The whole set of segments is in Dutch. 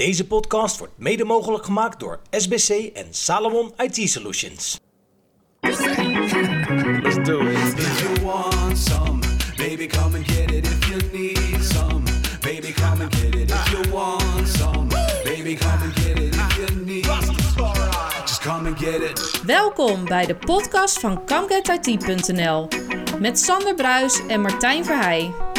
Deze podcast wordt mede mogelijk gemaakt door SBC en Salomon IT Solutions. Let's do it. If you want some, baby, come and get it. If you need some, baby, come and get it. If you want some, baby, come and get it. If you need, just come and get it. Welkom bij de podcast van ComeGetIT.nl met Sander Bruis en Martijn Verheij.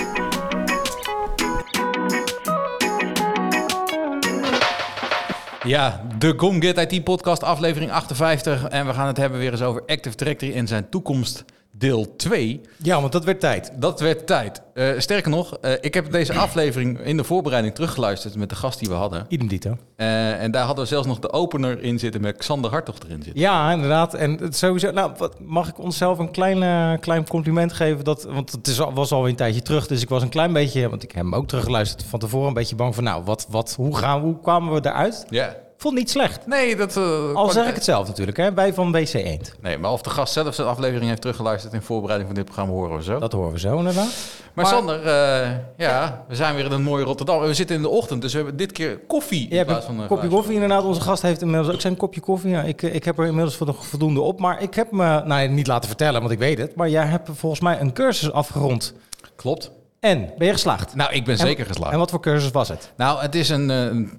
Ja, de Gom Get IT podcast aflevering 58. En we gaan het hebben weer eens over Active Directory en zijn toekomst deel 2. Ja, want dat werd tijd. Dat werd tijd. Eh, sterker nog, eh, ik heb deze aflevering in de voorbereiding teruggeluisterd met de gast die we hadden. Idem dito. Eh, en daar hadden we zelfs nog de opener in zitten met Xander Hartog erin zitten. Ja, inderdaad. En het sowieso, nou, wat, mag ik onszelf een klein, klein compliment geven? Dat, want het is, was alweer een tijdje terug, dus ik was een klein beetje, want ik heb hem ook teruggeluisterd van tevoren, een beetje bang van, nou, wat, wat, hoe, gaan, hoe kwamen we eruit? Ja. Vond niet slecht. Nee, dat... eh, Al zeg ik het zelf natuurlijk, hè? wij van WC Eend. Nee, maar of de gast zelf zijn aflevering heeft teruggeluisterd in voorbereiding van dit programma horen we zo. Dat horen we zo inderdaad. maar, maar- Sander, eh, ja, we zijn weer in een mooie Rotterdam. We zitten in de ochtend, dus we hebben dit keer koffie Je in plaats van... eh, kopje glaasje. koffie inderdaad. Onze gast heeft inmiddels ook zijn kopje koffie. Ja, ik, eh, ik heb er inmiddels voldo- voldoende op. Maar ik heb me, nou niet laten vertellen, want ik weet het. Maar jij hebt volgens mij een cursus afgerond. Klopt. En, ben je geslaagd? Nou, ik ben En- zeker geslaagd. En wat voor cursus was het? Nou, het is een,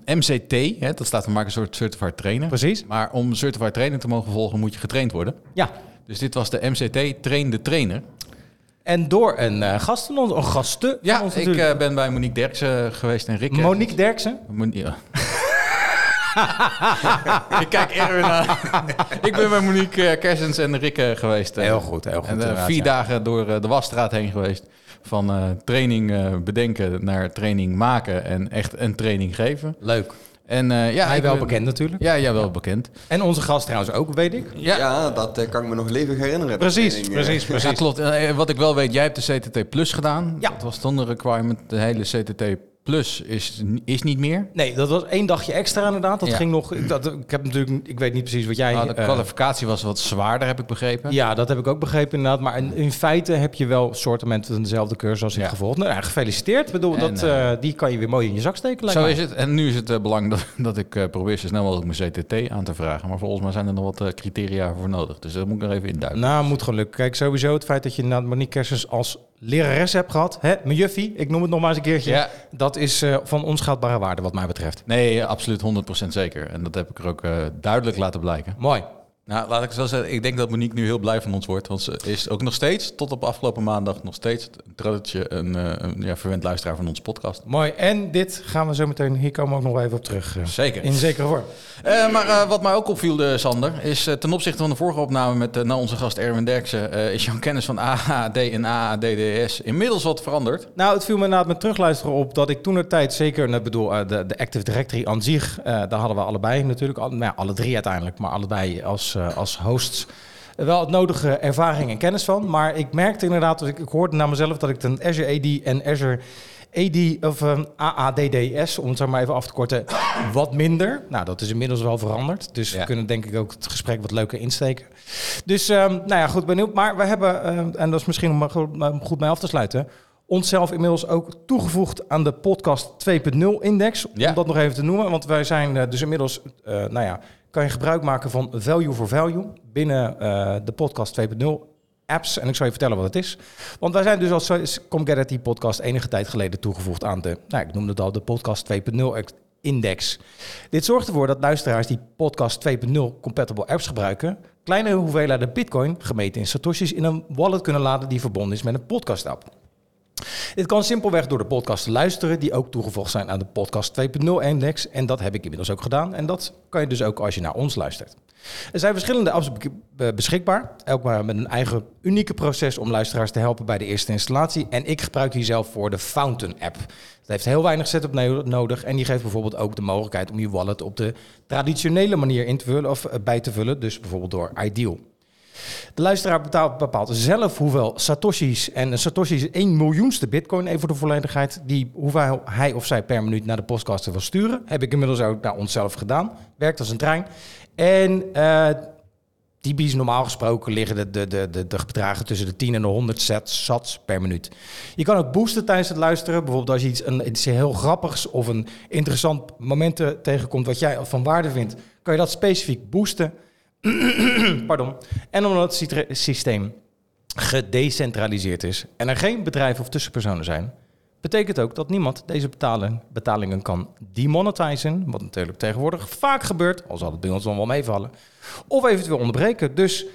eh, MCT, hè, dat staat voor maken een soort certified trainer. Precies. Maar om certified trainer te mogen volgen, moet je getraind worden. Ja, Dus dit was de MCT Train de Trainer. En door een eh gast van ons, een gasten Ja, van ons ik eh, ben bij Monique Derksen geweest en Rick. Monique Derksen. Mon- ja. ik kijk Erwin aan. ik ben bij Monique eh, Kersens en Rick eh, geweest. eh. Heel goed, heel goed. En eh, vier ja. dagen door eh, de wasstraat heen geweest. Van eh, training eh, bedenken naar training maken en echt een training geven. Leuk. En eh, ja, Hij wel ben- bekend natuurlijk. Ja, jij wel bekend. En onze gast trouwens ook, weet ik. Ja, Ja, dat kan ik me nog leven herinneren. Precies, training, precies, precies. Ja, klopt. Wat ik wel weet, jij hebt de CTT Plus gedaan. Ja. Dat was dan de requirement. De hele CTT Plus is, is niet meer. Nee, dat was één dagje extra inderdaad. Dat Ja. ging nog. Ik, dat, ik heb natuurlijk, ik weet niet precies wat jij. Nou, de eh, kwalificatie was wat zwaarder, heb ik begrepen. ja, dat heb ik ook begrepen inderdaad. Maar in, in feite heb je wel soortementen dezelfde cursus als ik Ja. gevolgd. Nou, ja, gefeliciteerd. Ik bedoel, En, dat, eh, eh, die kan je weer mooi in je zak steken. Zo is het. En nu is het uh, belang dat, dat ik probeer zo snel mogelijk mijn CTT aan te vragen. Maar volgens mij zijn er nog wat criteria voor nodig. Dus dat moet ik nog even induiken. Nou, moet gewoon lukken. Kijk, sowieso het feit dat je inderdaad Monique Kersens als lerares hebt gehad. Hè, mijn juffie, ik noem het nog maar eens een keertje. Ja. Dat is eh, van onschatbare waarde wat mij betreft. Nee, absoluut 100% zeker. En dat heb ik er ook eh, duidelijk laten blijken. Mooi. Nou, laat ik het zo zeggen. Ik denk dat Monique nu heel blij van ons wordt. Want ze is ook nog steeds, tot op afgelopen maandag, nog steeds een een, eh, een ja, verwend luisteraar van ons podcast. Mooi. En dit gaan we zo meteen, hier komen we ook nog even op terug. eh, Zeker. In zekere vorm. Eh, maar wat mij ook opviel, Sander, is ten opzichte van de vorige opname met nou, onze gast Erwin Derksen, is jouw kennis van AAD en AADDS inmiddels wat veranderd. Nou, het viel me inderdaad met terugluisteren op dat ik toen de tijd zeker, ik bedoel, de, de Active Directory aan zich, daar hadden we allebei natuurlijk, al, nou, alle drie uiteindelijk, maar allebei als, eh, als hosts eh, wel het nodige ervaring en kennis van. Maar ik merkte inderdaad, dus ik, ik hoorde naar mezelf dat ik een Azure AD en Azure AD of um, AADDS, om het zo maar even af te korten, wat minder. Nou, dat is inmiddels wel veranderd. Dus Ja. we kunnen denk ik ook het gesprek wat leuker insteken. Dus, ehm, nou ja, goed, benieuwd. Maar we hebben, ehm, en dat is misschien om er goed, goed mee af te sluiten, onszelf inmiddels ook toegevoegd aan de podcast 2.0 index. Ja. Om dat nog even te noemen. Want wij zijn eh, dus inmiddels, eh, nou ja, kan je gebruik maken van value for value binnen eh, de podcast 2.0 apps. En ik zal je vertellen wat het is. Want wij zijn dus als It podcast enige tijd geleden toegevoegd aan de, nou, ik noemde het al, de podcast 2.0 index. Dit zorgt ervoor dat luisteraars die podcast 2.0 compatible apps gebruiken, kleine hoeveelheden bitcoin, gemeten in satoshis, in een wallet kunnen laden die verbonden is met een podcast app. Dit kan simpelweg door de podcast te luisteren, die ook toegevoegd zijn aan de podcast 2.0 index. En dat heb ik inmiddels ook gedaan. En dat kan je dus ook als je naar ons luistert. Er zijn verschillende apps be- beschikbaar, elk maar met een eigen unieke proces om luisteraars te helpen bij de eerste installatie. En ik gebruik hier zelf voor de Fountain app. Dat heeft heel weinig setup no- nodig en die geeft bijvoorbeeld ook de mogelijkheid om je wallet op de traditionele manier in te vullen of eh, bij te vullen, dus bijvoorbeeld door Ideal. De luisteraar betaalt, bepaalt zelf hoeveel satoshis, en satoshi is 1 miljoenste bitcoin, even voor de volledigheid, die hoeveel hij of zij per minuut naar de podcaster wil sturen. Heb ik inmiddels ook naar onszelf gedaan. Werkt als een trein. En eh, typisch normaal gesproken liggen de, de, de, de, bedragen tussen de 10 en de 100 sats, sats per minuut. Je kan ook boosten tijdens het luisteren. Bijvoorbeeld als je iets, een, iets heel grappigs of een interessant moment tegenkomt wat jij van waarde vindt, kan je dat specifiek boosten. Pardon. En omdat het systeem gedecentraliseerd is en er geen bedrijven of tussenpersonen zijn, betekent ook dat niemand deze betaling, betalingen kan demonetizen, wat natuurlijk tegenwoordig vaak gebeurt, al zal het bij ons dan wel meevallen, of eventueel onderbreken. Dus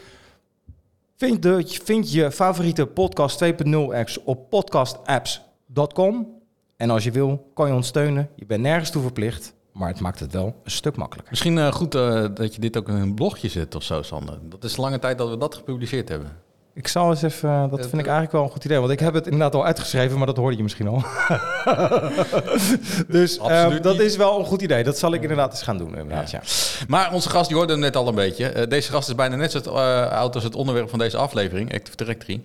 vind, vind je favoriete podcast 2.0 apps op podcastapps.com en als je wil, kan je ons steunen. Je bent nergens toe verplicht, maar het maakt het wel een stuk makkelijker. Misschien eh, goed eh, dat je dit ook in een blogje zet of zo, Sander. Dat is lange tijd dat we dat gepubliceerd hebben. Ik zal eens even, eh, dat vind ik eigenlijk wel een goed idee. Want ik heb het inderdaad al uitgeschreven, maar dat hoorde je misschien al. dus eh, Absoluut dat is wel een goed idee. Dat zal ik inderdaad eens gaan doen. Inderdaad, ja. Maar onze gast, die hoorde hem net al een beetje. Eh, deze gast is bijna net zo eh, oud als het onderwerp van deze aflevering, Active Directory.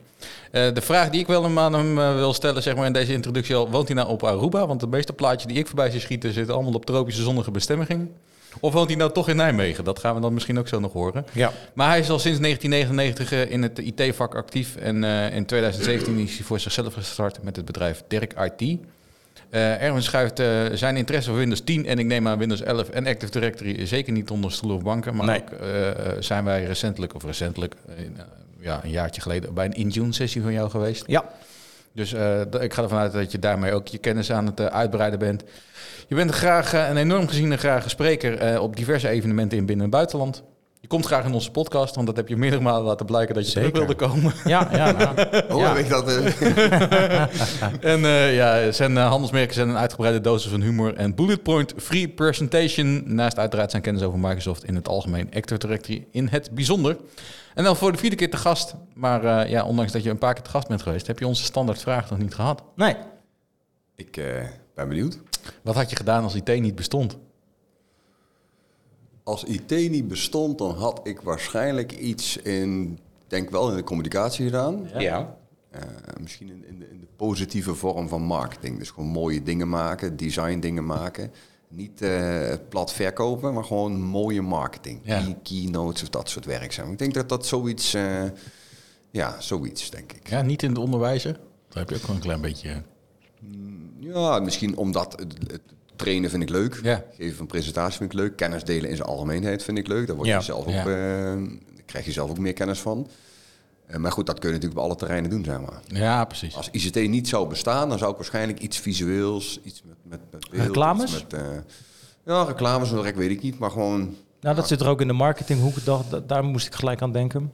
Eh, de vraag die ik wel hem aan hem eh, wil stellen, zeg maar in deze introductie al, woont hij nou op Aruba? Want de meeste plaatjes die ik voorbij zie schieten zitten allemaal op tropische zonnige bestemmingen. Of woont hij nou toch in Nijmegen? Dat gaan we dan misschien ook zo nog horen. ja. Maar hij is al sinds 1999 eh, in het IT-vak actief. En eh, in 2017 is hij voor zichzelf gestart met het bedrijf Dirk IT. Eh Erwin schuift zijn interesse voor Windows 10 en ik neem aan Windows 11 en Active Directory zeker niet onder stoelen of banken. Maar Nee. ook zijn wij recentelijk, of recentelijk, ja, een jaartje geleden, bij een Intune-sessie van jou geweest. ja. Dus eh, ik ga ervan uit dat je daarmee ook je kennis aan het eh, uitbreiden bent. Je bent graag eh, een enorm geziene grage spreker eh, op diverse evenementen in binnen- en buitenland. Je komt graag in onze podcast, want dat heb je meerdere malen laten blijken dat je terug Zeker. wilde komen. Ja, ja, nou. Ja. heb ik dat... en eh, ja, zijn handelsmerken zijn een uitgebreide dosis van humor en bullet point free presentation. Naast uiteraard zijn kennis over Microsoft in het algemeen, Active Directory in het bijzonder. En dan voor de vierde keer te gast. Maar eh, ja, ondanks dat je een paar keer te gast bent geweest, heb je onze standaard vraag nog niet gehad. Nee. ik eh, ben benieuwd. Wat had je gedaan als IT niet bestond? Als IT niet bestond, dan had ik waarschijnlijk iets in... Ik denk wel in de communicatie gedaan. Ja. Eh, misschien in, in, de, in de positieve vorm van marketing. Dus gewoon mooie dingen maken, design dingen maken. Niet eh, plat verkopen, maar gewoon mooie marketing. Ja. Key, keynotes of dat soort werk zijn. Ik denk dat dat zoiets... eh, ja, zoiets denk ik. Ja, niet in het onderwijzen. Daar heb je ook wel een klein beetje... eh, Ja, misschien omdat het, het trainen vind ik leuk. Ja. Geven van presentatie vind ik leuk. Kennis delen in zijn algemeenheid vind ik leuk. Daar, word Ja. je zelf ook, krijg je zelf ook meer kennis van. Maar goed, dat kun je natuurlijk op alle terreinen doen, zeg maar. Ja, precies. Als ICT niet zou bestaan, dan zou ik waarschijnlijk iets visueels, iets met, met, beeld, Reclames? Met, eh, ja, reclames, direct weet ik niet, maar gewoon... Nou, dat zit er ook in de marketinghoek. Dat, dat- daar moest ik gelijk aan denken.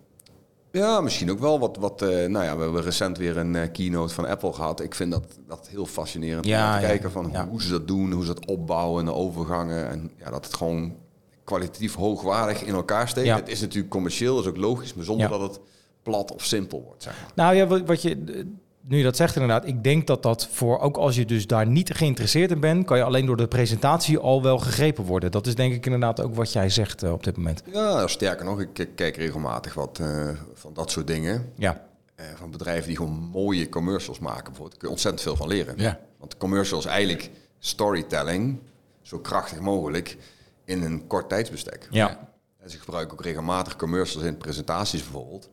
Ja, misschien ook wel wat. wat eh, nou ja, we hebben recent weer een eh, keynote van Apple gehad. Ik vind dat, dat heel fascinerend Ja, om te ja, kijken van hoe ze dat doen, hoe ze dat opbouwen, de overgangen. En ja, dat het gewoon kwalitatief hoogwaardig in elkaar steekt. Ja. Het is natuurlijk commercieel, dat is ook logisch, maar zonder dat het plat of simpel wordt. Zeg maar. Nou ja, wat, wat je, nu je dat zegt inderdaad, ik denk dat dat voor, ook als je dus daar niet geïnteresseerd in bent, kan je alleen door de presentatie al wel gegrepen worden. Dat is denk ik inderdaad ook wat jij zegt eh, op dit moment. Ja, sterker nog, ik kijk regelmatig wat eh, van dat soort dingen. Ja, Eh, van bedrijven die gewoon mooie commercials maken. Bijvoorbeeld, daar kun je ontzettend veel van leren. Ja. Want commercial is eigenlijk storytelling, zo krachtig mogelijk, in een kort tijdsbestek. ja. En ze gebruiken ook regelmatig commercials in presentaties bijvoorbeeld.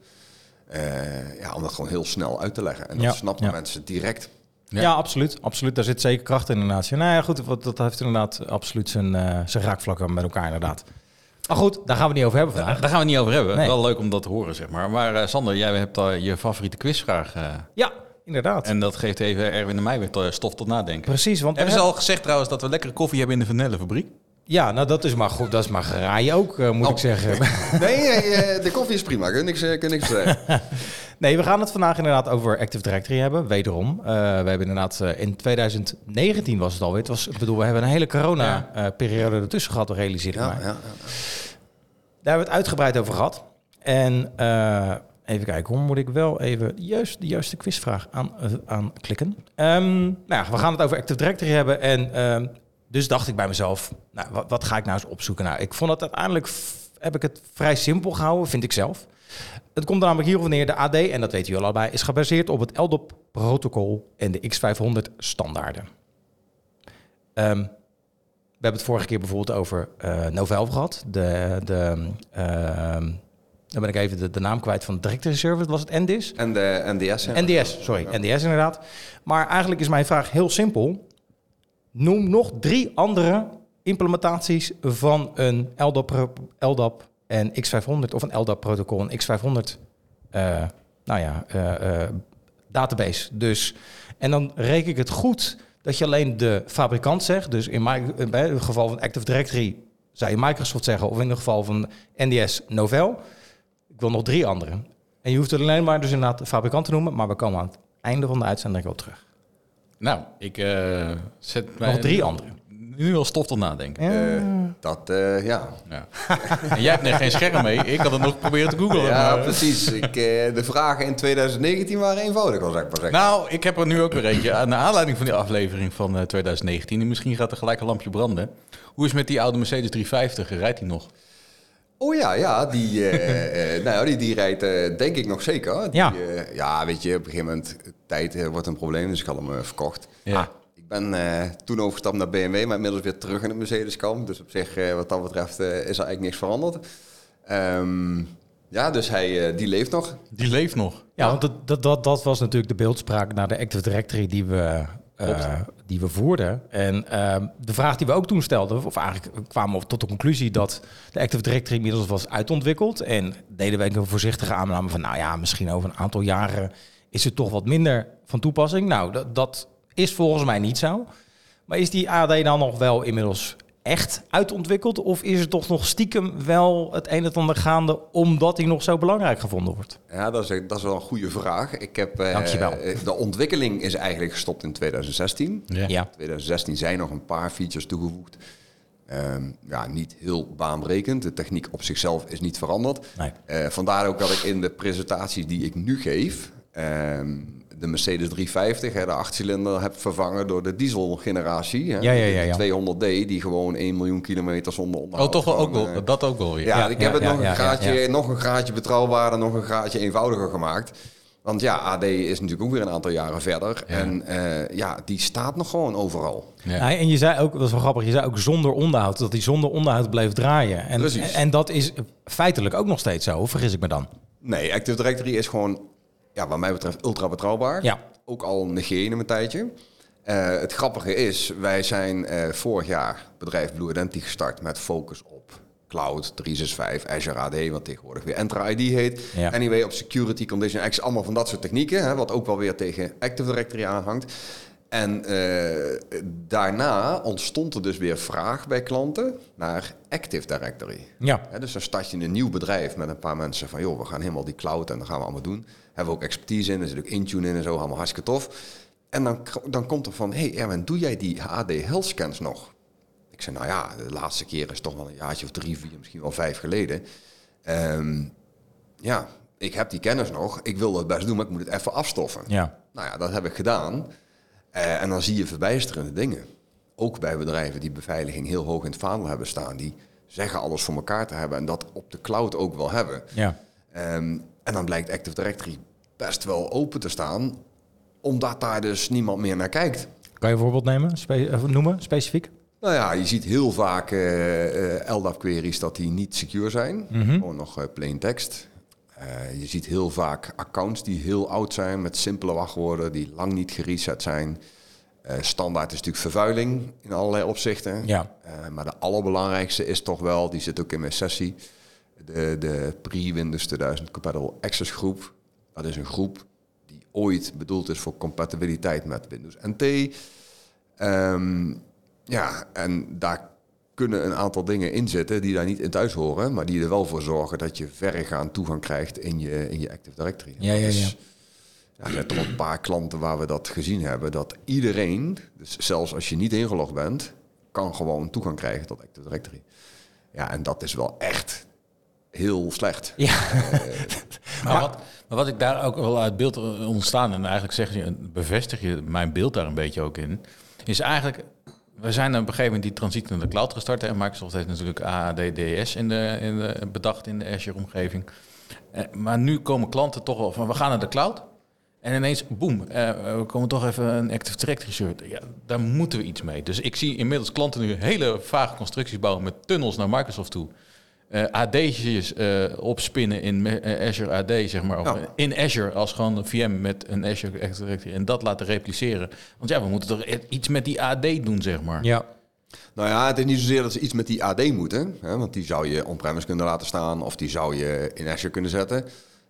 Eh, ja, om dat gewoon heel snel uit te leggen. En dat Ja, snappen ja. mensen direct. Ja. Ja, absoluut, absoluut. Daar zit zeker kracht in inderdaad. Nou ja, goed, wat- dat heeft inderdaad absoluut zijn, eh, zijn raakvlakken met elkaar inderdaad. Maar goed, daar gaan we het niet over hebben vandaag. Daar gaan we het niet over hebben. Nee. Wel leuk om dat te horen, zeg maar. Maar eh, Sander, jij hebt al je favoriete quizvraag. eh, Ja, inderdaad. en dat geeft even Erwin en mij weer to- stof tot nadenken. Precies, want Hebben ze al gezegd trouwens dat we lekkere koffie hebben in de Vanellenfabriek? Ja, nou dat is maar goed. Dat is maar geraaien ook, eh, moet Oh. ik zeggen. Nee, eh, de koffie is prima. Kun niks, eh, kun niks zeggen. Nee, we gaan het vandaag inderdaad over Active Directory hebben, wederom. We hebben inderdaad in 2019 was het alweer. Het was, ik bedoel, we hebben een hele corona-periode ertussen gehad, realiseer ik Ja, ja, ja. Daar hebben we het uitgebreid over gehad. En even kijken, hoe moet ik wel even juist de juiste quizvraag aan, eh, aanklikken. Ehm, nou ja, we gaan het over Active Directory hebben. En ehm, dus dacht ik bij mezelf, nou, wat, wat ga ik nou eens opzoeken? Nou, ik vond het uiteindelijk, heb ik het vrij simpel gehouden, vind ik zelf. Het komt er namelijk hierop neer, de AD, en dat weten jullie allebei, is gebaseerd op het LDOP-protocol en de X500 standaarden. Ehm, we hebben het vorige keer bijvoorbeeld over eh Novell gehad. De, de, ehm, Dan ben ik even de, de naam kwijt van de directory service. Was het NDIS? En de NDS. NDS, sorry. NDS inderdaad. Maar eigenlijk is mijn vraag heel simpel. Noem nog drie andere implementaties van een LDAP, LDAP en X500 of een LDAP-protocol en X500 eh, nou ja, eh, eh, database. Dus, en dan reken ik het goed dat je alleen de fabrikant zegt. Dus in, bij het geval van Active Directory zou je Microsoft zeggen, of in het geval van NDS Novell. Ik wil nog drie andere. En je hoeft er alleen maar dus inderdaad de fabrikant te noemen, maar we komen aan het einde van de uitzending wel terug. Nou, ik eh, zet mij... Nog drie andere. Nu al stof tot nadenken. Eh, dat, eh, ja. Ja. En jij hebt net geen scherm mee. Ik had het nog proberen te googlen. Ja, maar- precies. Ik, eh, de vragen in 2019 waren eenvoudig, al zeg ik maar zeggen. Nou, ik heb er nu ook weer eentje. Aan de aanleiding van die aflevering van eh, 2019. En misschien gaat er gelijk een lampje branden. Hoe is het met die oude Mercedes 350? Rijdt die nog? Oh ja, ja, die, eh, eh, nou, ja, die, die rijdt eh, denk ik nog zeker. Die, Ja. eh, ja, weet je, op een gegeven moment, tijd eh, wordt een probleem, dus ik had hem eh, verkocht. Ja. Ik ben eh, toen overgestapt naar BMW, maar inmiddels weer terug in het Mercedes-kamp. Dus op zich, eh, wat dat betreft, eh, is er eigenlijk niks veranderd. Ehm, ja, dus hij, eh, die leeft nog. Die leeft nog. Ja, want dat, dat, dat, dat was natuurlijk de beeldspraak naar de Active Directory die we, eh, die we voerden. En ehm, de vraag die we ook toen stelden, of eigenlijk kwamen we tot de conclusie dat de Active Directory inmiddels was uitontwikkeld. En deden we een voorzichtige aanname van, nou ja, misschien over een aantal jaren is het toch wat minder van toepassing. Nou, dat, dat is volgens mij niet zo. Maar is die AD dan nog wel inmiddels echt uitontwikkeld? Of is er toch nog stiekem wel het een en ander gaande omdat hij nog zo belangrijk gevonden wordt? Ja, dat is, dat is wel een goede vraag. Ik heb, eh, Dankjewel. eh, De ontwikkeling is eigenlijk gestopt in 2016. Ja. Ja. In 2016 zijn nog een paar features toegevoegd. Ehm, ja, niet heel baanbrekend. De techniek op zichzelf is niet veranderd. Nee. Eh, vandaar ook dat ik in de presentaties die ik nu geef... ehm, de Mercedes 350, hè, de achtcilinder, heb vervangen door de dieselgeneratie. Hè, Ja, ja, ja, de ja. 200D, die gewoon 1 miljoen kilometer zonder Oh, onderhoud... toch wel ook wel. Dat ook wel weer. ja, Ja, ik ja, heb het ja, nog, ja, een graadje, ja, ja. nog een graadje betrouwbaarder, nog een graadje eenvoudiger gemaakt. Want ja, AD is natuurlijk ook weer een aantal jaren verder. En eh, ja, die staat nog gewoon overal. Ja. Ja, en je zei ook, dat is wel grappig, je zei ook zonder onderhoud, dat hij zonder onderhoud bleef draaien. En, Precies. en dat is feitelijk ook nog steeds zo, of vergis ik me dan? Nee, Active Directory is gewoon, ja, wat mij betreft, ultra betrouwbaar. Ja. Ook al negeren een tijdje. Eh, het grappige is, wij zijn eh, vorig jaar bedrijf Blue Identity gestart met focus op cloud, 365, Azure AD, wat tegenwoordig weer Entra ID heet. Ja. Anyway, op security, condition access, allemaal van dat soort technieken, hè, wat ook wel weer tegen Active Directory aanhangt. En eh, daarna ontstond er dus weer vraag bij klanten naar Active Directory. Ja. Dus dan start je een nieuw bedrijf met een paar mensen van... joh, we gaan helemaal die cloud en dat gaan we allemaal doen. Hebben we ook expertise in, er zit ook Intune in en zo, allemaal hartstikke tof. En dan, dan komt er van, hey Erwin, doe jij die AD Health Scans nog? Ik zei, nou ja, de laatste keer is toch wel een jaartje of drie, vier, misschien wel vijf geleden. Ehm, ja, ik heb die kennis nog. Ik wil dat best doen, maar ik moet het even afstoffen. Ja. Nou ja, dat heb ik gedaan. Eh, en dan zie je verbijsterende dingen. Ook bij bedrijven die beveiliging heel hoog in het vaandel hebben staan. Die zeggen alles voor elkaar te hebben en dat op de cloud ook wel hebben. Ja. Ehm, en dan blijkt Active Directory best wel open te staan. Omdat daar dus niemand meer naar kijkt. Kan je een voorbeeld nemen, spe- eh, noemen, specifiek? Nou ja, je ziet heel vaak eh LDAP-queries dat die niet secure zijn. Gewoon nog plain text. Eh, je ziet heel vaak accounts die heel oud zijn met simpele wachtwoorden die lang niet gereset zijn. Eh, standaard is natuurlijk vervuiling in allerlei opzichten. Ja. Eh, maar de allerbelangrijkste is toch wel, die zit ook in mijn sessie, de, de pre-Windows 2000 Compatible Access groep. Dat is een groep die ooit bedoeld is voor compatibiliteit met Windows NT. Ehm, ja, en daar kunnen een aantal dingen in zitten die daar niet in thuis horen, maar die er wel voor zorgen dat je verregaand toegang krijgt in je, in je Active Directory. Ja, ja, is- ja. ja, zijn toch een paar klanten waar we dat gezien hebben, dat iedereen, dus zelfs als je niet ingelogd bent, kan gewoon toegang krijgen tot Active Directory. Ja, en dat is wel echt heel slecht. Ja. Maar, wat, maar wat ik daar ook wel uit beeld ontstaan, en eigenlijk zeg je, bevestig je mijn beeld daar een beetje ook in, is eigenlijk, we zijn op een gegeven moment die transitie naar de cloud gestart. En Microsoft heeft natuurlijk AADDS in de, in de, bedacht in de Azure-omgeving. Eh, maar nu komen klanten toch wel van, we gaan naar de cloud. En ineens, boem, eh, we komen toch even een Active Directory server. Ja, daar moeten we iets mee. Dus ik zie inmiddels klanten nu hele vage constructies bouwen met tunnels naar Microsoft toe. Eh AD'tjes eh, opspinnen in eh, Azure AD, zeg maar. Of Ja. in Azure als gewoon een VM met een Azure Active Directory. En dat laten repliceren. Want ja, we moeten toch e- iets met die AD doen, zeg maar. Ja. Nou ja, het is niet zozeer dat ze iets met die AD moeten. Hè, want die zou je on-premise kunnen laten staan. Of die zou je in Azure kunnen zetten.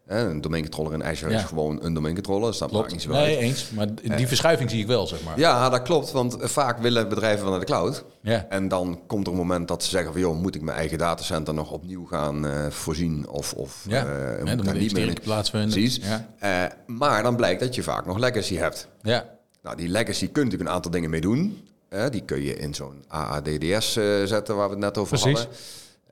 Een domeincontroller in Azure Ja. is gewoon een domeincontroller. Dat maakt niet zo Nee, uit. eens. Maar die verschuiving zie ik wel, zeg maar. Ja, dat klopt. Want vaak willen bedrijven wel naar de cloud. Ja. En dan komt er een moment dat ze zeggen van... joh, moet ik mijn eigen datacenter nog opnieuw gaan eh, voorzien? Of, of Ja. eh, Ja, moet dan daar niet meer in? plaatsvinden. Precies. Ja. Eh, maar dan blijkt dat je vaak nog legacy hebt. Ja. Nou, die legacy kun je natuurlijk een aantal dingen mee doen. Eh, die kun je in zo'n AADDS eh, zetten, waar we het net over Precies. hadden.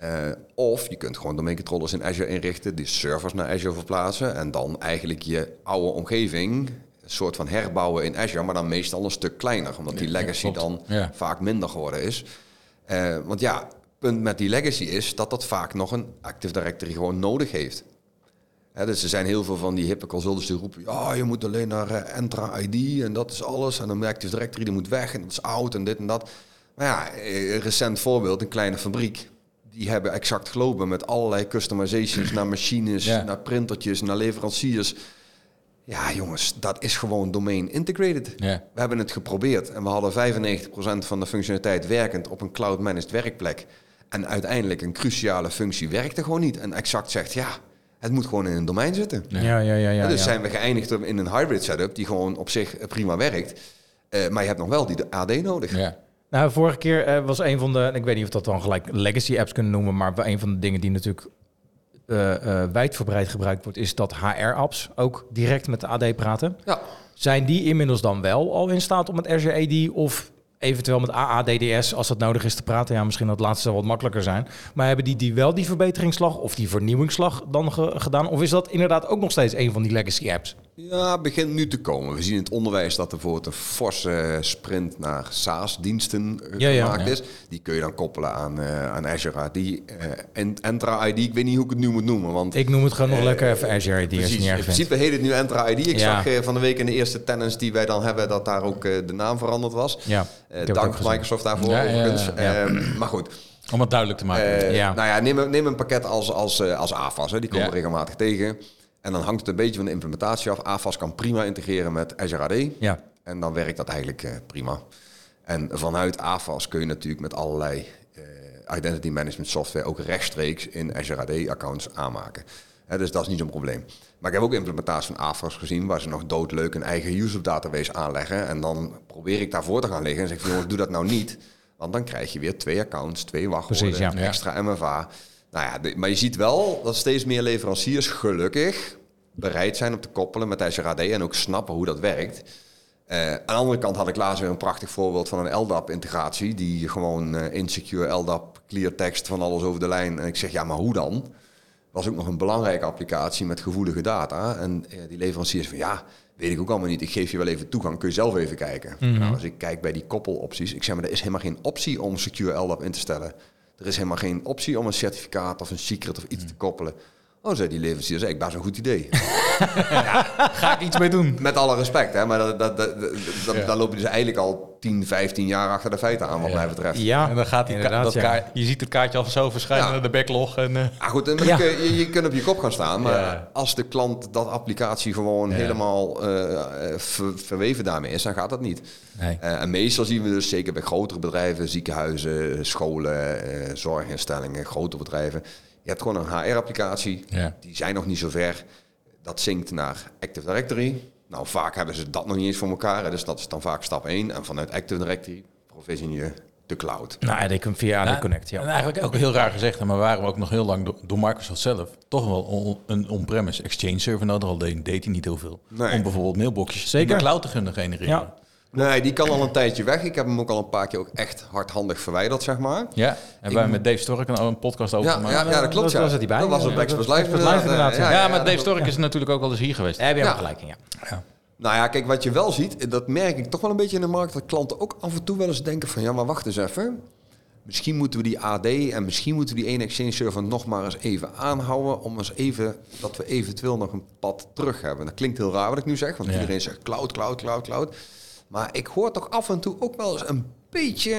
Eh, of je kunt gewoon domeincontrollers in Azure inrichten, die servers naar Azure verplaatsen en dan eigenlijk je oude omgeving een soort van herbouwen in Azure, maar dan meestal een stuk kleiner, omdat die legacy dan Ja. vaak minder geworden is. Eh, want ja, punt met die legacy is dat dat vaak nog een Active Directory gewoon nodig heeft. Hè, dus er zijn heel veel van die hippe consultants die roepen... ja, je moet alleen naar eh, Entra ID en dat is alles. En dan Active Directory die moet weg en dat is oud en dit en dat. Maar ja, een recent voorbeeld, een kleine fabriek... die hebben exact gelopen met allerlei customizations... naar machines, Ja. naar printertjes, naar leveranciers. Ja, jongens, dat is gewoon domain integrated. Ja. We hebben het geprobeerd en we hadden 95% van de functionaliteit werkend op een cloud-managed werkplek. En uiteindelijk een cruciale functie werkte gewoon niet. En Exact zegt, ja, het moet gewoon in een domein zitten. Ja, ja, ja. ja, Ja, dus ja. zijn we geëindigd in een hybrid setup die gewoon op zich prima werkt. Eh, maar je hebt nog wel die AD nodig. Ja. Nou, vorige keer eh, was een van de, ik weet niet of dat dan gelijk legacy apps kunnen noemen, maar een van de dingen die natuurlijk eh, eh, wijdverbreid gebruikt wordt, is dat HR-apps ook direct met de AD praten. Ja. Zijn die inmiddels dan wel al in staat om met Azure AD of eventueel met AADDS, als dat nodig is te praten? Ja, misschien dat laatste zal wat makkelijker zijn. Maar hebben die, die wel die verbeteringsslag of die vernieuwingsslag dan ge- gedaan? Of is dat inderdaad ook nog steeds een van die legacy apps? Ja, begint nu te komen. We zien in het onderwijs dat er bijvoorbeeld een forse sprint naar SaaS-diensten eh, Ja, gemaakt Ja. is. Die kun je dan koppelen aan, eh, aan Azure AD. eh, en Entra ID, ik weet niet hoe ik het nu moet noemen. Want Ik noem het gewoon nog Eh, lekker even Azure het Precies. niet In principe heet het nu Entra ID. Ik Ja. zag eh, van de week in de eerste tenants die wij dan hebben... dat daar ook eh, de naam veranderd was. Ja, Eh, dank. Microsoft daarvoor overigens. Ehm, maar goed, Om het duidelijk te maken. eh, Ja. nou ja, neem, een- neem een pakket als, als, eh, als AFAS. Hè. Die we regelmatig tegen. En dan hangt het een beetje van de implementatie af. AFAS kan prima integreren met Azure AD. Ja. En dan werkt dat eigenlijk eh, prima. En vanuit AFAS kun je natuurlijk met allerlei eh, identity management software ook rechtstreeks in Azure AD-accounts aanmaken. Hè, dus dat is niet zo'n probleem. Maar ik heb ook implementaties van AFAS gezien waar ze nog doodleuk een eigen user database aanleggen. En dan probeer ik daarvoor te gaan liggen en zeg ik, jongens, doe dat nou niet. Want dan krijg je weer twee accounts, twee wachtwoorden, Precies, ja. extra MFA. Nou ja, de- maar je ziet wel dat steeds meer leveranciers gelukkig bereid zijn om te koppelen met Azure AD en ook snappen hoe dat werkt. Eh, aan de andere kant had ik laatst weer een prachtig voorbeeld van een LDAP-integratie. Die gewoon eh, insecure LDAP, clear text van alles over de lijn. En ik zeg, ja, maar hoe dan? Was ook nog een belangrijke applicatie met gevoelige data. En eh, die leveranciers van, ja, weet ik ook allemaal niet. Ik geef je wel even toegang, kun je zelf even kijken. Nou, als ik kijk bij die koppelopties, ik zeg maar, er is helemaal geen optie om secure LDAP in te stellen. Er is helemaal geen optie om een certificaat of een secret of iets te koppelen. Oh, zei die leverancier, zei ik, dat is een goed idee. Ga ik iets mee doen? Met alle respect, hè, maar dat, dat, dat, dat, Ja. loop je dus eigenlijk al 10, 15 jaar achter de feiten aan, wat Ja. mij betreft. Ja, En dan gaat die inderdaad, ja. kaart, je ziet het kaartje al zo verschijnen Ja. naar de backlog. En, eh, Ah, goed, en Ja. je, je, je kunt op je kop gaan staan, maar Ja. als de klant dat applicatie gewoon Ja. helemaal eh, eh, ver- verweven daarmee is, dan gaat dat niet. nee. Eh, en meestal zien we dus, zeker bij grotere bedrijven, ziekenhuizen, scholen, eh, zorginstellingen, grote bedrijven. Je hebt gewoon een HR-applicatie, Ja. die zijn nog niet zo ver. Dat zinkt naar Active Directory. Nou, vaak hebben ze dat nog niet eens voor elkaar, hè, dus dat is dan vaak stap 1. En vanuit Active Directory provision je de cloud. Nou, ja, die kun- via Nou, Connect, ja. En eigenlijk ook heel raar gezegd, maar waren we ook nog heel lang door, door Microsoft zelf toch wel on- een on-premise Exchange server nodig. Al deed, deed hij niet heel veel. Nee. Om bijvoorbeeld mailboxjes Zeker. in de cloud te kunnen genereren. Ja. Nee, die kan al een tijdje weg. Ik heb hem ook al een paar keer ook echt hardhandig verwijderd, zeg maar. Ja, en wij met Dave Stork een, een podcast over Ja, gemaakt. ja, ja, dat klopt. dat ja. was het hierbij. Dat was op dat- Live inderdaad. Ja, maar Dave. Stork is natuurlijk ook wel eens hier geweest. Daar heb je Ja. ook gelijk in, ja. Nou ja, kijk, wat je wel ziet, dat merk ik toch wel een beetje in de markt, dat klanten ook af en toe wel eens denken van, ja, maar wacht eens even. Misschien moeten we die AD en misschien moeten we die ene Exchange server nog maar eens even aanhouden, om eens even, dat we eventueel nog een pad terug hebben. Dat klinkt heel raar wat ik nu zeg, want Ja. iedereen zegt cloud, cloud, cloud, cloud. Maar ik hoor toch af en toe ook wel eens een beetje...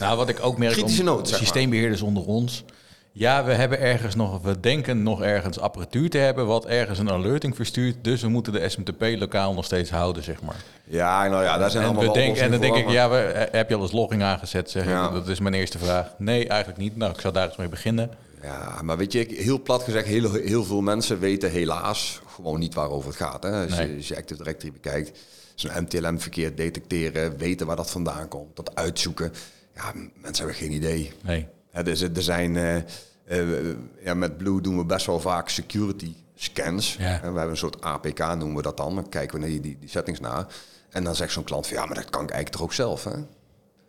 Nou, wat ik ook merk Kritische om noot, zeg maar. systeembeheerders onder ons, Ja, we hebben ergens nog, we denken nog ergens apparatuur te hebben wat ergens een alerting verstuurt. Dus we moeten de SMTP lokaal nog steeds houden, zeg maar. Ja, nou ja, daar zijn En, allemaal we en dan denk ik, ja, we, eh, heb je al eens logging aangezet? Zeg. Ja. Dat is mijn eerste vraag. Nee, eigenlijk niet. Nou, ik zou daar eens mee beginnen. Ja, maar weet je, heel plat gezegd, heel, heel veel mensen weten helaas gewoon niet waarover het gaat. Hè? Als, Nee. je, als je Active Directory bekijkt, zo'n MTLM-verkeer detecteren, weten waar dat vandaan komt, dat uitzoeken. Ja, mensen hebben geen idee. Nee. Dus er zijn, eh, eh, ja, met Blue doen we best wel vaak security scans. Ja. En we hebben een soort APK noemen we dat dan. Dan kijken we naar die, die, die settings na. En dan zegt zo'n klant van ja, maar dat kan ik eigenlijk toch ook zelf. Hè?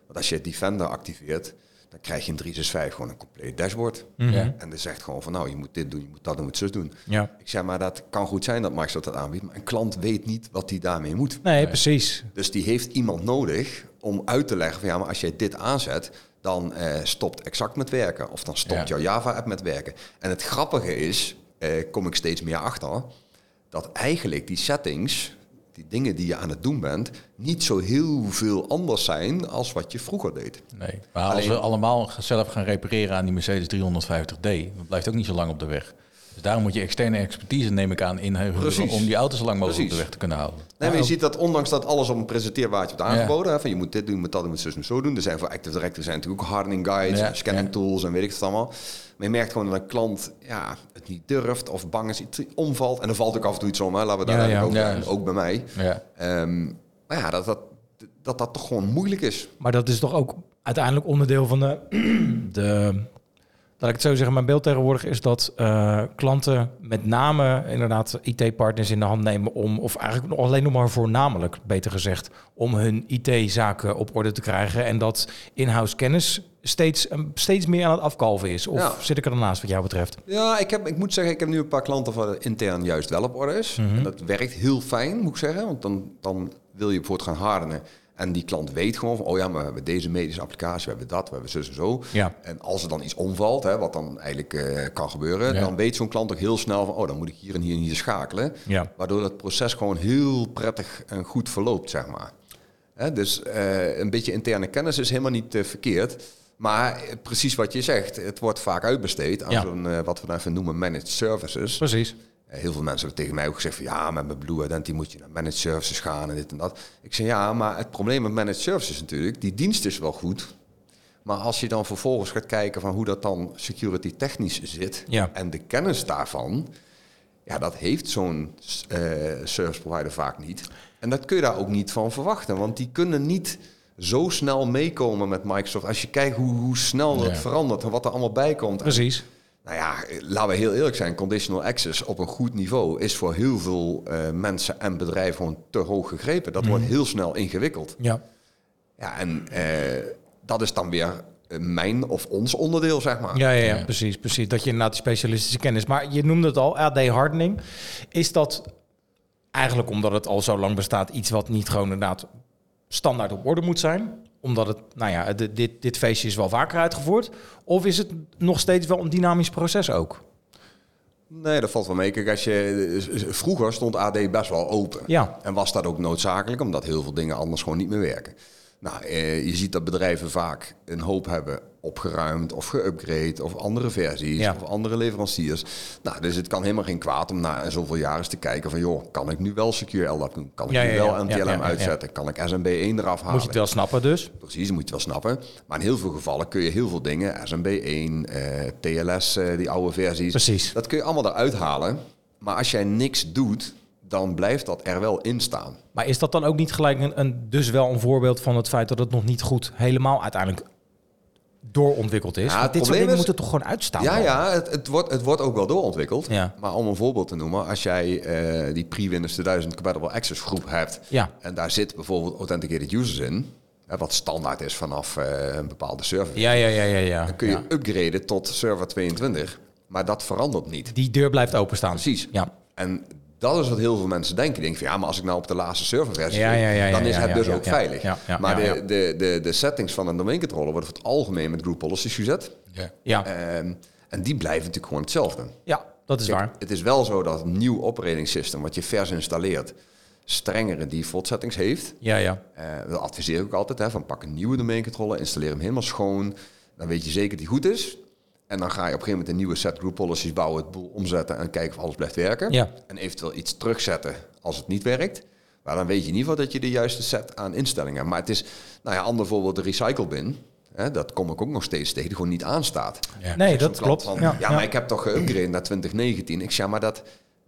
Want als je Defender activeert, dan krijg je in 365 gewoon een compleet dashboard. Ja. En dan zegt gewoon van nou, je moet dit doen, je moet dat doen, je moet zus doen. Ja. Ik zeg maar, dat kan goed zijn dat Microsoft dat aanbiedt, maar een klant weet niet wat hij daarmee moet. Nee, precies. Dus die heeft iemand nodig om uit te leggen van ja, maar als jij dit aanzet, dan eh, stopt exact met werken. Of dan stopt Ja. jouw Java-app met werken. En het grappige is, eh, kom ik steeds meer achter, dat eigenlijk die settings, die dingen die je aan het doen bent, niet zo heel veel anders zijn als wat je vroeger deed. Nee. Maar als we allemaal zelf gaan repareren aan die Mercedes 350D, dat blijft ook niet zo lang op de weg. Dus daarom moet je externe expertise, neem ik aan, inhuren om die auto zo lang mogelijk op de weg te kunnen houden. Nee, maar je ziet dat ondanks dat alles op een presenteerbaardje wordt Ja. aangeboden, hè, van je moet dit doen, je moet dat je moet zus en zo doen. Er zijn voor Active Directory zijn natuurlijk ook hardening guides, Ja, en scanning ja. tools en weet ik het allemaal. Maar je merkt gewoon dat een klant ja, het niet durft of bang is, iets omvalt. En er valt ook af en toe iets om, hè, laten we daar Ja, eigenlijk ja. ook, Ja. ook bij mij. Ja. Ehm, maar ja, dat dat, dat dat toch gewoon moeilijk is. Maar dat is toch ook uiteindelijk onderdeel van de... de laat ik het zo zeggen, mijn beeld tegenwoordig is dat eh, klanten met name inderdaad IT-partners in de hand nemen om, of eigenlijk nog alleen nog maar voornamelijk, beter gezegd, om hun IT-zaken op orde te krijgen. En dat in-house kennis steeds, eh, steeds meer aan het afkalven is. Of Ja. zit ik er ernaast wat jou betreft? Ja, ik, heb, ik moet zeggen, ik heb nu een paar klanten het intern juist wel op orde is. Mhm. En dat werkt heel fijn, moet ik zeggen. Want dan, dan wil je bijvoorbeeld gaan hardenen. En die klant weet gewoon van, oh ja, maar we hebben deze medische applicatie, we hebben dat, we hebben zus en zo. Ja. En als er dan iets omvalt, hè, wat dan eigenlijk eh, kan gebeuren, Ja. dan weet zo'n klant ook heel snel van, oh, dan moet ik hier en hier en hier schakelen. Ja. Waardoor dat proces gewoon heel prettig en goed verloopt, zeg maar. Hè, dus eh, een beetje interne kennis is helemaal niet eh, verkeerd. Maar precies wat je zegt, het wordt vaak uitbesteed aan zo'n, wat we dan even noemen, managed services. Precies. Eh, Heel veel mensen hebben tegen mij ook gezegd van ja, met mijn Blue Identity moet je naar managed services gaan en dit en dat. Ik zeg ja, maar het probleem met managed services natuurlijk, die dienst is wel goed. Maar als je dan vervolgens gaat kijken van hoe dat dan security technisch zit Ja. en de kennis daarvan, ja, dat heeft zo'n eh, service provider vaak niet. En dat kun je daar ook niet van verwachten, want die kunnen niet zo snel meekomen met Microsoft. Als je kijkt hoe, hoe snel dat Ja. verandert en wat er allemaal bij komt. Precies. Nou ja, laten we heel eerlijk zijn. Conditional access op een goed niveau is voor heel veel eh, mensen en bedrijven gewoon te hoog gegrepen. Dat wordt heel snel ingewikkeld. Ja. Ja, en eh, dat is dan weer eh, mijn of ons onderdeel, zeg maar. Ja, ja, ja, precies, precies. Dat je inderdaad die specialistische kennis. Maar je noemde het al, AD hardening. Is dat eigenlijk omdat het al zo lang bestaat iets wat niet gewoon inderdaad standaard op orde moet zijn? Omdat het, nou ja, de- dit, dit feestje is wel vaker uitgevoerd. Of is het nog steeds wel een dynamisch proces ook? Nee, dat valt wel mee. Kijk, als je, vroeger stond AD best wel open. Ja. En was dat ook noodzakelijk, omdat heel veel dingen anders gewoon niet meer werken. Nou, eh, je ziet dat bedrijven vaak een hoop hebben opgeruimd of geüpgrade of andere versies Ja. of andere leveranciers. Nou, dus het kan helemaal geen kwaad om na zoveel jaar eens te kijken van, joh, kan ik nu wel Secure LDAP doen? Kan ik Ja, nu ja, wel. NTLM uitzetten? Kan ik SMB1 eraf halen? Moet je het wel snappen dus? Precies, moet je wel snappen. Maar in heel veel gevallen kun je heel veel dingen, SMB1, eh, TLS, eh, die oude versies, Precies. dat kun je allemaal eruit halen. Maar als jij niks doet, dan blijft dat er wel in staan. Maar is dat dan ook niet gelijk een, een, dus wel een voorbeeld van het feit dat het nog niet goed helemaal uiteindelijk doorontwikkeld is? Ja, dit soort dingen is- moeten toch gewoon uitstaan? Ja, ja, het, het, wordt, het wordt ook wel doorontwikkeld. Ja. Maar om een voorbeeld te noemen, als jij eh, die pre-Windows 2000 Compatible Access groep hebt... Ja. en daar zit bijvoorbeeld Authenticated Users in... wat standaard is vanaf eh, een bepaalde server... Ja, ja, ja, ja. ja. dan kun je upgraden tot server 22. Maar dat verandert niet. Die deur blijft openstaan. Precies. Ja. En dat is wat heel veel mensen denken. Die denken van ja, maar als ik nou op de laatste serverversie Ja, zit, ja, ja, dan is ja, het ja, dus ja, ook ja, veilig. ja, ja, maar ja, de, ja. De, de, de settings van een domeincontroller worden voor het algemeen met group policies gezet. Ja. Ja. Ehm, en die blijven natuurlijk gewoon hetzelfde. ja, dat is Kijk, waar. Het is wel zo dat een nieuw operating system, wat je vers installeert, strengere default settings heeft. Ja, ja. Eh dat adviseer ik ook altijd, hè, van pak een nieuwe domeincontroller, installeer hem helemaal schoon. Dan weet je zeker dat die goed is. En dan ga je op een gegeven moment een nieuwe set group policies bouwen, het boel omzetten en kijken of alles blijft werken. Ja. En eventueel iets terugzetten als het niet werkt. Maar dan weet je in ieder geval dat je de juiste set aan instellingen hebt. Maar het is, nou ja, ander voorbeeld, de recycle bin. Hè, dat kom ik ook nog steeds tegen, die gewoon niet aanstaat. Nee, Zo'n dat klant klopt. van, Ja, ja, maar ik heb toch geüpgrade naar 2019. Ik zeg, ja, maar dat,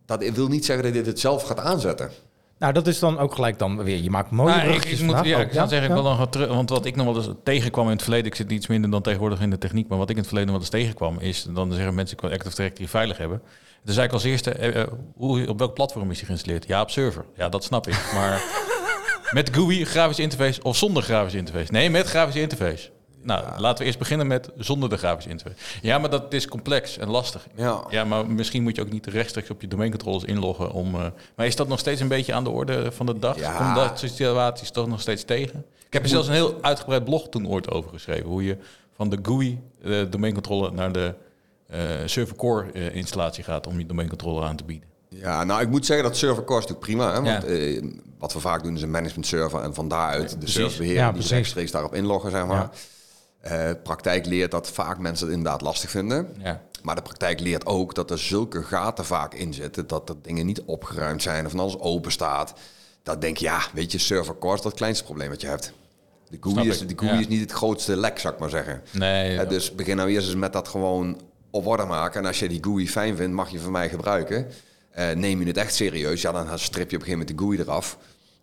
dat wil niet zeggen dat je dit zelf gaat aanzetten. Nou, dat is dan ook gelijk dan weer. Je maakt mooie Nou, ik, moet, ja, ik zou zeggen, ik wil nog wat terug, want wat ik nog wel eens tegenkwam in het verleden, ik zit iets minder dan tegenwoordig in de techniek, maar wat ik in het verleden wel eens tegenkwam, is dan zeggen mensen, ik wil Active Directory veilig hebben. Dus zei ik als eerste, eh, eh, hoe, op welk platform is die geïnstalleerd? Ja, op server. Ja, dat snap ik. Maar met GUI, grafische interface of zonder grafische interface? Nee, met grafische interface. Nou, laten we eerst beginnen met zonder de grafische interface. Ja, maar dat is complex en lastig. Ja. Ja, maar misschien moet je ook niet rechtstreeks op je domeincontroles inloggen om. eh, maar is dat nog steeds een beetje aan de orde van de dag? Ja. Komt dat soort situaties toch nog steeds tegen? Ik heb er zelfs een heel uitgebreid blog toen ooit over geschreven. Hoe je van de GUI, de domeincontrole, naar de eh, server core eh, installatie gaat om je domeincontrole aan te bieden. Ja, nou ik moet zeggen dat server core is natuurlijk prima. Hè? Want Ja. eh, wat we vaak doen is een management server en van daaruit de precies. serverbeheer Ja, die rechtstreeks daarop inloggen, zeg maar. Eh, praktijk leert dat vaak mensen het inderdaad lastig vinden. Ja. Maar de praktijk leert ook dat er zulke gaten vaak in zitten. Dat er dingen niet opgeruimd zijn of van alles open staat. Dat denk je, ja, weet je, server core is dat kleinste probleem wat je hebt. De GUI, is, de GUI ja. is niet het grootste lek, zou ik maar zeggen. Nee, dus begin nou eerst eens met dat gewoon op orde maken. En als je die GUI fijn vindt, mag je van mij gebruiken. Eh, neem je het echt serieus, ja, dan strip je op een gegeven moment de GUI eraf.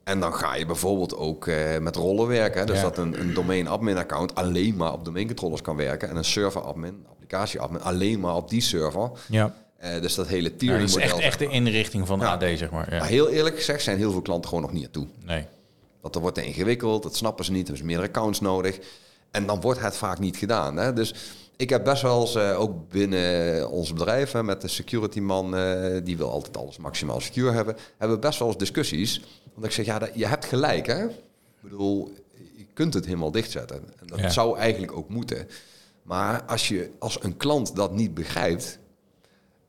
En dan ga je bijvoorbeeld ook eh, met rollen werken. Hè? Dus Ja. dat een, een domain admin account alleen maar op domeincontrollers kan werken. En een server admin, applicatie admin, alleen maar op die server. Ja. Eh, dus dat hele Ja, tiering dat is echt, model. echt de inrichting van Ja. AD, zeg maar. Ja. Maar heel eerlijk gezegd zijn heel veel klanten gewoon nog niet aan toe. Nee. Want dan wordt het ingewikkeld, dat snappen ze niet, er is meerdere accounts nodig. En dan wordt het vaak niet gedaan. Hè? Dus ik heb best wel eens, eh, ook binnen ons bedrijf, hè, met de security man, eh, die wil altijd alles maximaal secure hebben, hebben we best wel eens discussies. Want ik zeg, ja, dat, je hebt gelijk, hè? Ik bedoel, je kunt het helemaal dichtzetten. En dat Ja. zou eigenlijk ook moeten. Maar als je als een klant dat niet begrijpt,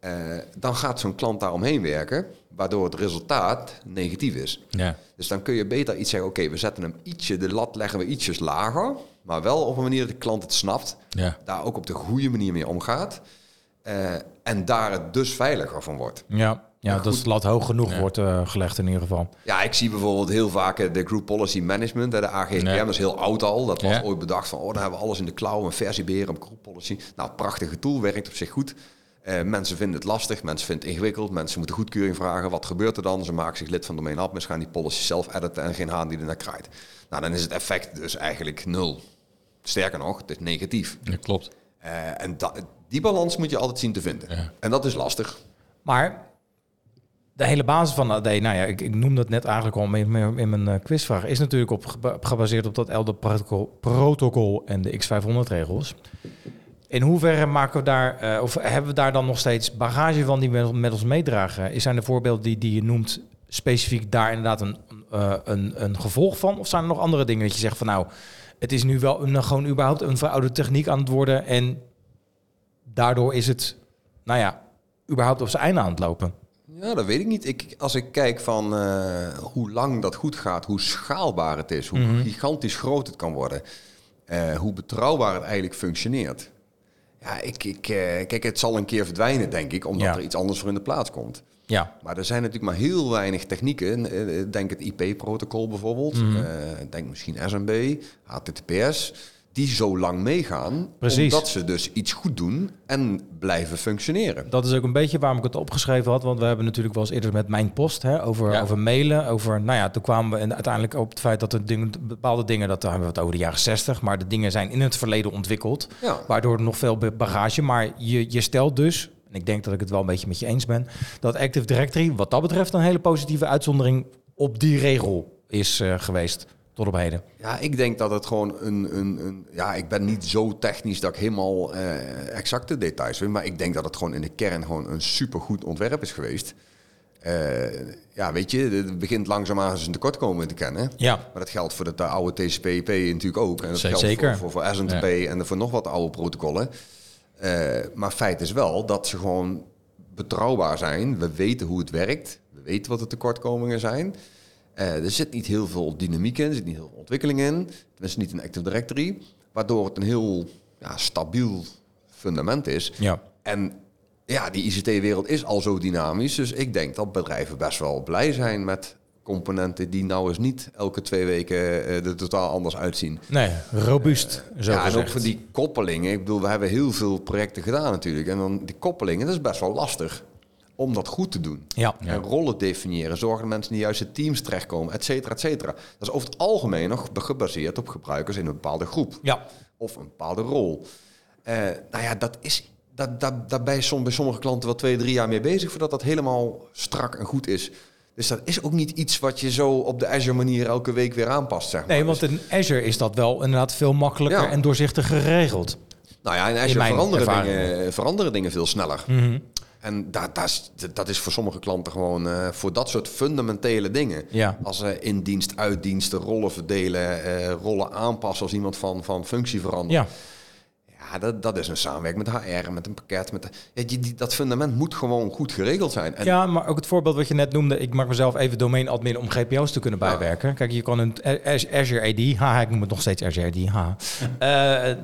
eh, dan gaat zo'n klant daaromheen werken, waardoor het resultaat negatief is. Ja. Dus dan kun je beter iets zeggen, oké, we zetten hem ietsje, de lat leggen we ietsjes lager, maar wel op een manier dat de klant het snapt, Ja. daar ook op de goede manier mee omgaat eh, en daar het dus veiliger van wordt. Ja, ja dat het lat hoog genoeg Ja. wordt eh, gelegd in ieder geval. Ja, ik zie bijvoorbeeld heel vaak eh, de Group Policy Management, de AGPM, Ja. dat is heel oud al. Dat was Ja. ooit bedacht van, oh, dan hebben we alles in de cloud, een versie beheren op Group Policy. Nou, prachtige tool, werkt op zich goed. Eh, mensen vinden het lastig, mensen vinden het ingewikkeld, mensen moeten goedkeuring vragen. Wat gebeurt er dan? Ze maken zich lid van domain admins, gaan die policy zelf editen en geen haan die er naar kraait. Nou, dan is het effect dus eigenlijk nul. Sterker nog, het is negatief. ja, klopt. Eh, en da- die balans moet je altijd zien te vinden. Ja. En dat is lastig. Maar de hele basis van AD, nou ja, ik, ik noemde het net eigenlijk al in, mijn- in mijn eh, quizvraag, is natuurlijk op, geba- gebaseerd op dat Elder protocol, protocol en de X500-regels. In hoeverre maken we daar, eh, of hebben we daar dan nog steeds bagage van die we met, met ons meedragen? Zijn de voorbeelden die, die je noemt specifiek daar inderdaad een, eh, een, een gevolg van? Of zijn er nog andere dingen dat je zegt van nou, het is nu wel een, gewoon überhaupt een verouderde techniek aan het worden en daardoor is het, nou ja, überhaupt op zijn einde aan het lopen? Ja, dat weet ik niet. Ik, als ik kijk van eh, hoe lang dat goed gaat, hoe schaalbaar het is, hoe Mhm. gigantisch groot het kan worden, eh, hoe betrouwbaar het eigenlijk functioneert. Ja, ik, ik, eh, kijk, het zal een keer verdwijnen, denk ik, omdat Ja. er iets anders voor in de plaats komt. Ja, Maar er zijn natuurlijk maar heel weinig technieken. Denk het IP-protocol bijvoorbeeld. Eh, Denk misschien SMB, HTTPS. Die zo lang meegaan. Precies. Omdat ze dus iets goed doen en blijven functioneren. Dat is ook een beetje waarom ik het opgeschreven had. Want we hebben natuurlijk wel eens eerder met mijn post hè, over, Ja. over mailen. Over, nou ja, toen kwamen we en uiteindelijk op het feit dat er dingen, bepaalde dingen, dat hebben we het over de jaren 60, maar de dingen zijn in het verleden ontwikkeld. Ja. Waardoor er nog veel bagage. Maar je, je stelt dus, en ik denk dat ik het wel een beetje met je eens ben, dat Active Directory wat dat betreft een hele positieve uitzondering op die regel is eh, geweest tot op heden. Ja, ik denk dat het gewoon een, een, een... Ja, ik ben niet zo technisch dat ik helemaal eh, exacte details weet. Maar ik denk dat het gewoon in de kern gewoon een supergoed ontwerp is geweest. Eh, ja, weet je, het begint langzaamaan zijn tekortkomingen te kennen. Ja. Maar dat geldt voor de, de oude TCP/IP natuurlijk ook. En dat geldt Zeker. voor, voor, voor SNTP en voor nog wat oude protocollen. Eh, maar feit is wel dat ze gewoon betrouwbaar zijn. We weten hoe het werkt. We weten wat de tekortkomingen zijn. Eh, er zit niet heel veel dynamiek in, er zit niet heel veel ontwikkeling in. Tenminste niet in Active Directory. Waardoor het een heel ja, stabiel, fundament is. Ja. En ja, die ICT-wereld is al zo dynamisch. Dus ik denk dat bedrijven best wel blij zijn met componenten die nou eens niet elke twee weken eh, er totaal anders uitzien. Nee, robuust, zo ja, en ook voor die koppelingen. Ik bedoel, we hebben heel veel projecten gedaan natuurlijk. En dan die koppelingen, dat is best wel lastig om dat goed te doen. Ja. En rollen definiëren, zorgen dat mensen in de juiste teams terechtkomen, et cetera, et cetera. Dat is over het algemeen nog gebaseerd op gebruikers in een bepaalde groep Ja, of een bepaalde rol. Eh, nou ja, dat is, dat, dat, daar som, bij sommige klanten wel twee, drie jaar mee bezig voordat dat helemaal strak en goed is. Dus dat is ook niet iets wat je zo op de Azure manier elke week weer aanpast, zeg maar. nee, want Dus- in Azure is dat wel inderdaad veel makkelijker Ja. en doorzichtiger geregeld. Nou ja, in Azure mijn veranderen dingen, veranderen dingen veel sneller. Mhm. En dat, dat, is, dat is voor sommige klanten gewoon eh, voor dat soort fundamentele dingen. Ja. Als uh, in dienst, uit dienst, rollen verdelen, eh, rollen aanpassen als iemand van, van functie verandert. Ja, Ja, dat, dat is een samenwerking met HR, met een pakket. Met de, ja, die, die- dat fundament moet gewoon goed geregeld zijn. En ja, maar ook het voorbeeld wat je net noemde. Ik maak mezelf even domain admin om GPO's te kunnen Ja. bijwerken. Kijk, je kan een Azure AD, haha, ik noem het nog steeds Azure AD, haha. Eh,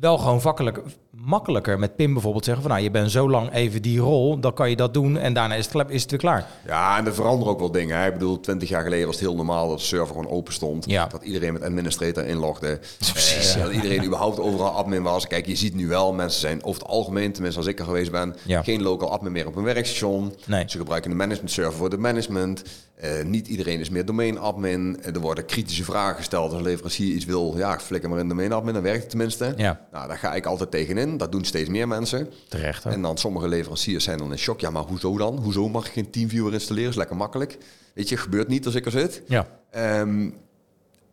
wel gewoon vakkelijk, makkelijker met PIM bijvoorbeeld zeggen van nou, je bent zo lang even die rol, dan kan je dat doen en daarna is het, is het weer klaar. Ja, en er veranderen ook wel dingen. Hè. Ik bedoel, 20 jaar geleden was het heel normaal dat de server gewoon open stond. Ja. Dat iedereen met administrator inlogde. Precies, Eh, Dat iedereen überhaupt overal admin was. Kijk, je ziet nu wel, mensen zijn over het algemeen, tenminste als ik er geweest ben, Ja. geen local admin meer op een werkstation. Nee. Ze gebruiken de management server voor de management. Eh, niet iedereen is meer domain admin. Eh, er worden kritische vragen gesteld. Als een leverancier iets wil, ja, flikker maar in domain admin, dan werkt het tenminste. Ja. Nou, daar ga ik altijd Dat doen steeds meer mensen. Terecht. hè? En dan sommige leveranciers zijn dan in shock. Ja, maar hoezo dan? Hoezo mag ik geen TeamViewer installeren? Is lekker makkelijk. Weet je, gebeurt niet als ik er zit. Ja. Ehm,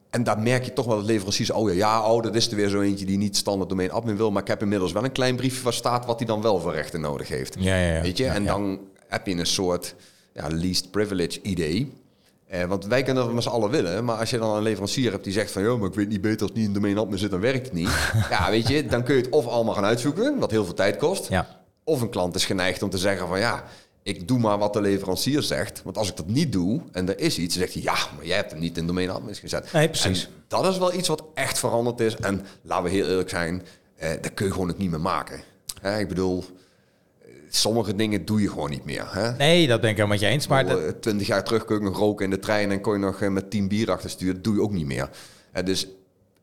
en daar merk je toch wel dat leveranciers... Oh ja, ja oh, dat is er weer zo eentje die niet standaard domein admin wil. Maar ik heb inmiddels wel een klein briefje waar staat... wat hij dan wel voor rechten nodig heeft. Ja, ja, ja. Weet je? En dan heb je een soort ja, least privilege idee... Eh, want wij kunnen dat met z'n allen willen. Maar als je dan een leverancier hebt die zegt van... joh, maar ik weet niet beter als het niet in domein admin zit, dan werkt het niet. ja, weet je, dan kun je het of allemaal gaan uitzoeken... wat heel veel tijd kost. Ja. Of een klant is geneigd om te zeggen van ja, ik doe maar wat de leverancier zegt. Want als ik dat niet doe en er is iets, dan zegt hij ja, maar jij hebt hem niet in domein admin gezet. Nee, precies. En dat is wel iets wat echt veranderd is. En laten we heel eerlijk zijn, eh, dat kun je gewoon het niet meer maken. Ik bedoel, sommige dingen doe je gewoon niet meer. Hè? Nee, dat ben ik helemaal met je eens. Maar dat, Eh, Twintig jaar terug kun je nog roken in de trein en kon je nog eh, met tien bier achter sturen. Dat doe je ook niet meer. Eh, dus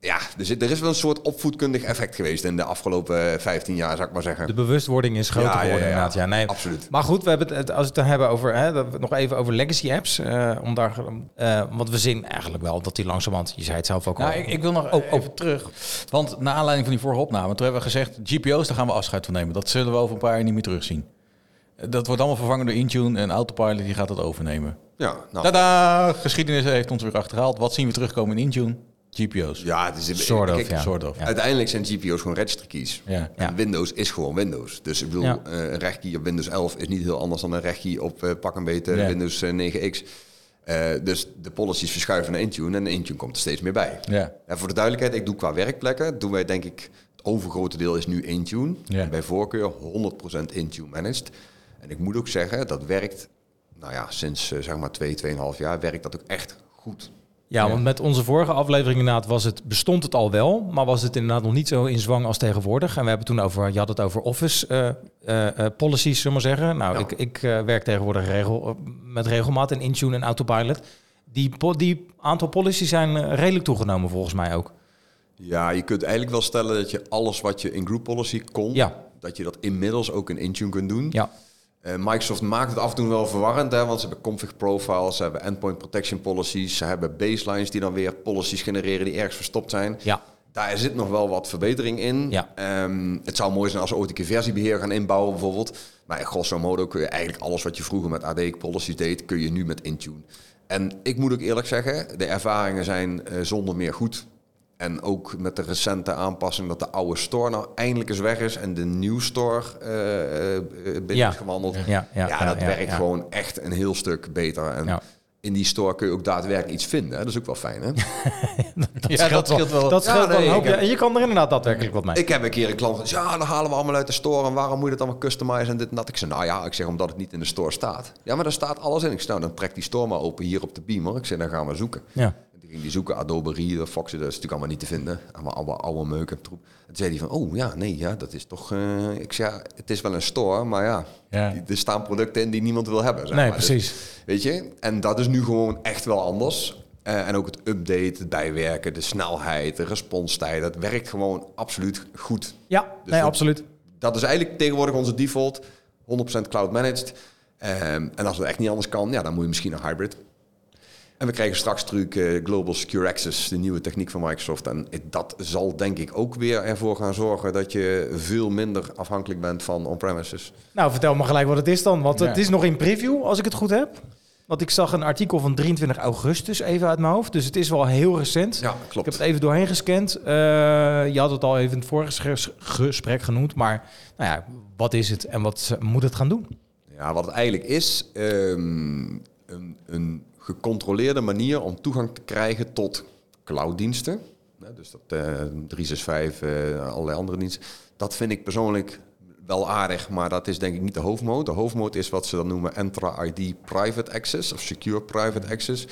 ja, er, zit, er is wel een soort opvoedkundig effect geweest in de afgelopen eh, 15 jaar, zou ik maar zeggen. de bewustwording is groter Ja, ja, geworden ja. inderdaad. Ja, nee. Absoluut. Maar goed, we hebben het, als we het dan hebben over, hè, dat we nog even over legacy apps. eh, om daar, eh, want we zien eigenlijk wel dat die langzamerhand, je zei het zelf ook al. Nou, ik, ik wil nog Oh, oh. even terug. Want naar aanleiding van die vorige opname, toen hebben we gezegd, GPO's, daar gaan we afscheid van nemen. Dat zullen we over een paar jaar niet meer terugzien. Eh, Dat wordt allemaal vervangen door Intune en Autopilot, die gaat dat overnemen. Ja, nou, Tada! Geschiedenis heeft ons weer achterhaald. Wat zien we terugkomen in Intune? GPO's. Ja, het is Sort of, kijk, ja. Sort of. Ja. Uiteindelijk zijn GPO's gewoon registry keys. Ja. En Windows is gewoon Windows. Dus ik bedoel, eh, een rechtkey op Windows 11 is niet heel anders dan een rechtkey op eh, pak een beetje Nee. Windows eh, 9X. Eh, dus de policies verschuiven naar Intune en Intune komt er steeds meer bij. Ja. En voor de duidelijkheid, ik doe qua werkplekken, doen wij denk ik, het overgrote deel is nu Intune. Ja. En bij voorkeur 100% Intune managed. En ik moet ook zeggen, dat werkt, nou ja, sinds zeg maar 2, 2,5 jaar werkt dat ook echt goed. Ja, want met onze vorige aflevering inderdaad was het, bestond het al wel, maar was het inderdaad nog niet zo in zwang als tegenwoordig. En we hebben toen over, je had het over office eh, eh, eh, policies, zullen we maar zeggen. Nou, Ja. ik, ik werk tegenwoordig regel, met regelmaat in Intune en Autopilot. Die, aantal policies zijn redelijk toegenomen volgens mij ook. Ja, je kunt eigenlijk wel stellen dat je alles wat je in group policy kon, Ja. dat je dat inmiddels ook in Intune kunt doen. Ja, Microsoft maakt het af en toe wel verwarrend, hè, want ze hebben config profiles, ze hebben endpoint protection policies, ze hebben baselines die dan weer policies genereren die ergens verstopt zijn. ja, Daar zit nog wel wat verbetering in. Ja. Ehm, het zou mooi zijn als we ooit een keer versiebeheer gaan inbouwen bijvoorbeeld. Maar in grosso modo kun je eigenlijk alles wat je vroeger met AD policies deed, kun je nu met Intune. En ik moet ook eerlijk zeggen, de ervaringen zijn eh, zonder meer goed. En ook met de recente aanpassing dat de oude store nou eindelijk eens weg is en de nieuwe store eh, eh, binnen Ja. is gewandeld. Ja, ja, ja, dat ja, werkt ja. gewoon echt een heel stuk beter. En Ja. in die store kun je ook daadwerkelijk iets vinden. Hè? Dat is ook wel fijn, hè? Ja, dat scheelt wel. Dat Ja, scheelt wel nee, een hoop. ik heb- Ja, En je kan er inderdaad daadwerkelijk wat mee. Ik heb een keer een klant gezegd, ja, dan halen we allemaal uit de store. En waarom moet je dat allemaal customizen en dit en dat? Ik zei, nou ja, ik zeg, omdat het niet in de store staat. Ja, maar daar staat alles in. Ik zei, nou, dan trek die store maar open hier op de beamer. Ik zei, dan gaan we zoeken. ja. Die ging die zoeken, Adobe Reader, Foxy, dat is natuurlijk allemaal niet te vinden. Allemaal oude, oude meuk en troep. Toen zei hij van, oh ja, nee, ja, dat is toch... eh, ik zei, ja, het is wel een store, maar ja, Ja. die- er staan producten in die niemand wil hebben. Zeg Nee, maar. Dus, precies. weet je, en dat is nu gewoon echt wel anders. Eh, en ook het update, het bijwerken, de snelheid, de responstijd, dat werkt gewoon absoluut goed. Ja, Dus nee, dat- absoluut. Dat is eigenlijk tegenwoordig onze default. 100% cloud managed. Ehm, en als het echt niet anders kan, ja, dan moet je misschien een hybrid. En we krijgen straks natuurlijk eh, Global Secure Access, de nieuwe techniek van Microsoft. En dat zal denk ik ook weer ervoor gaan zorgen dat je veel minder afhankelijk bent van on-premises. Nou, vertel me gelijk wat het is dan. Want Ja. het is nog in preview, als ik het goed heb. Want ik zag een artikel van 23 augustus even uit mijn hoofd. Dus het is wel heel recent. Ja, Ik klopt. heb het even doorheen gescand. Eh, je had het al even in het vorige ges- gesprek genoemd. Maar nou ja, wat is het en wat moet het gaan doen? Ja, wat het eigenlijk is, ehm, een, een gecontroleerde manier om toegang te krijgen tot clouddiensten. Dus dat eh 365, eh allerlei andere diensten. Dat vind ik persoonlijk wel aardig, maar dat is denk ik niet de hoofdmoot. De hoofdmoot is wat ze dan noemen Entra ID Private Access of Secure Private Access.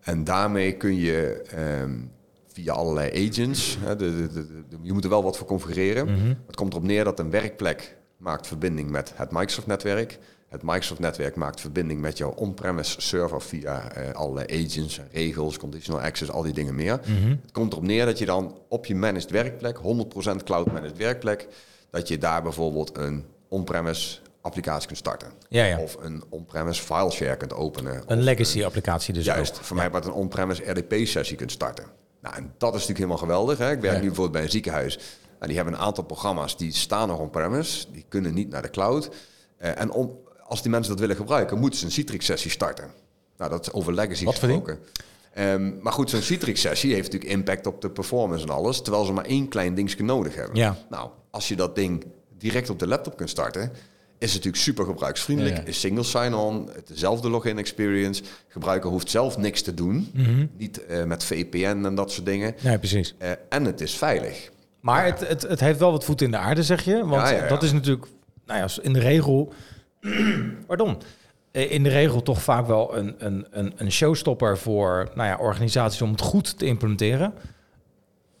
En daarmee kun je ehm, via allerlei agents, hè, de, de, de, je moet er wel wat voor configureren. Het komt erop neer dat een werkplek maakt verbinding met het Microsoft-netwerk. Het Microsoft-netwerk maakt verbinding met jouw on-premise server via eh, allerlei agents, regels, conditional access, al die dingen meer. Het komt erop neer dat je dan op je managed werkplek, 100% cloud-managed werkplek, dat je daar bijvoorbeeld een on-premise applicatie kunt starten. Ja, ja. Of een on-premise fileshare kunt openen. Een Of legacy applicatie dus Juist, ook. voor mij wat een on-premise RDP-sessie kunt starten. Nou, en dat is natuurlijk helemaal geweldig. Hè? Ik werk Ja. nu bijvoorbeeld bij een ziekenhuis. Nou, die hebben een aantal programma's die staan nog on-premise. Die kunnen niet naar de cloud. Eh, en om, als die mensen dat willen gebruiken, moeten ze een Citrix-sessie starten. Nou, dat is over legacy Wat gesproken. Ehm, maar goed, zo'n Citrix-sessie heeft natuurlijk impact op de performance en alles, terwijl ze maar één klein dingetje nodig hebben. Ja. Nou, als je dat ding direct op de laptop kunt starten, is het natuurlijk super gebruiksvriendelijk. Ja, ja. Is single sign-on, het dezelfde login experience. Gebruiker hoeft zelf niks te doen. Mhm. Niet eh, met VPN en dat soort dingen. Nee, precies. Eh, en het is veilig. Maar het, het, het heeft wel wat voet in de aarde, zeg je. Want Ja, ja, ja. dat is natuurlijk, nou ja, in de regel, pardon, Eh, in de regel toch vaak wel een, een, een, showstopper voor nou ja, organisaties om het goed te implementeren.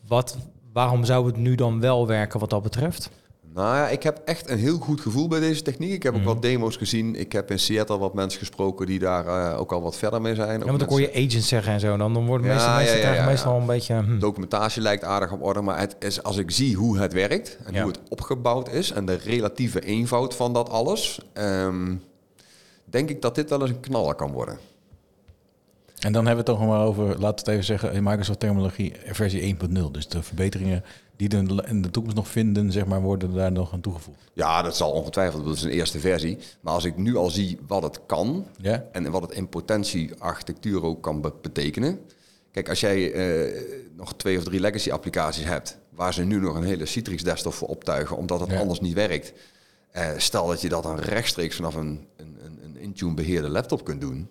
Wat, waarom zou het nu dan wel werken wat dat betreft? Nou ja, ik heb echt een heel goed gevoel bij deze techniek. Ik heb Mhm. ook wat demo's gezien. Ik heb in Seattle wat mensen gesproken die daar eh, ook al wat verder mee zijn. Ja, want dan hoor je agents zeggen en zo. Dan, dan worden Ja, meestal, ja, mensen ja, meestal ja. een beetje... hm. documentatie lijkt aardig op orde, maar het is, als ik zie hoe het werkt en Ja. hoe het opgebouwd is en de relatieve eenvoud van dat alles, ehm, denk ik dat dit wel eens een knaller kan worden. En dan hebben we het toch maar over, laten we het even zeggen, in Microsoft terminologie versie 1.0. Dus de verbeteringen die we in de toekomst nog vinden, zeg maar, worden daar nog aan toegevoegd. Ja, dat zal ongetwijfeld, dat is een eerste versie. Maar als ik nu al zie wat het kan Ja? en wat het in potentie architectuur ook kan be- betekenen. Kijk, als jij eh, nog twee of drie legacy applicaties hebt, waar ze nu nog een hele Citrix desktop voor optuigen, omdat het Ja. anders niet werkt. Eh, stel dat je dat dan rechtstreeks vanaf een, een, een, een Intune beheerde laptop kunt doen.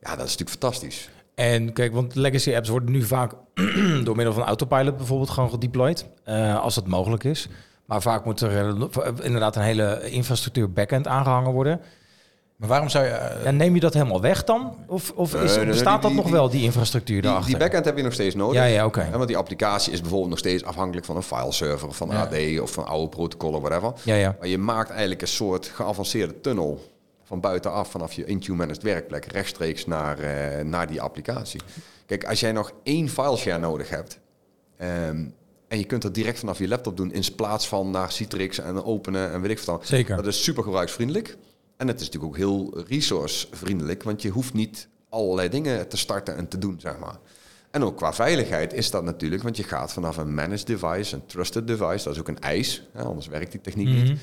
Ja, dat is natuurlijk fantastisch. En kijk, want legacy apps worden nu vaak door middel van autopilot bijvoorbeeld gewoon gedeployed. eh, als dat mogelijk is. Maar vaak moet er eh, inderdaad een hele infrastructuur backend aangehangen worden. Maar waarom zou je... eh, En neem je dat helemaal weg dan? Of, of is, bestaat die- dat nog die- wel, die infrastructuur Die, daarachter? die backend heb je nog steeds nodig. Ja, ja, oké. Want die applicatie is bijvoorbeeld nog steeds afhankelijk van een fileserver, of van Ja. AD of van oude protocollen, whatever. Ja, ja. Maar je maakt eigenlijk een soort geavanceerde tunnel van buitenaf, vanaf je Intune managed werkplek, rechtstreeks naar, eh, naar die applicatie. Kijk, als jij nog één fileshare nodig hebt, ehm, en je kunt dat direct vanaf je laptop doen, in plaats van naar Citrix en openen en weet ik dan. Zeker. Dat is super gebruiksvriendelijk. En het is natuurlijk ook heel resourcevriendelijk, want je hoeft niet allerlei dingen te starten en te doen, zeg maar. En ook qua veiligheid is dat natuurlijk, want je gaat vanaf een managed device, een trusted device, dat is ook een eis, hè, anders werkt die techniek Mhm. niet.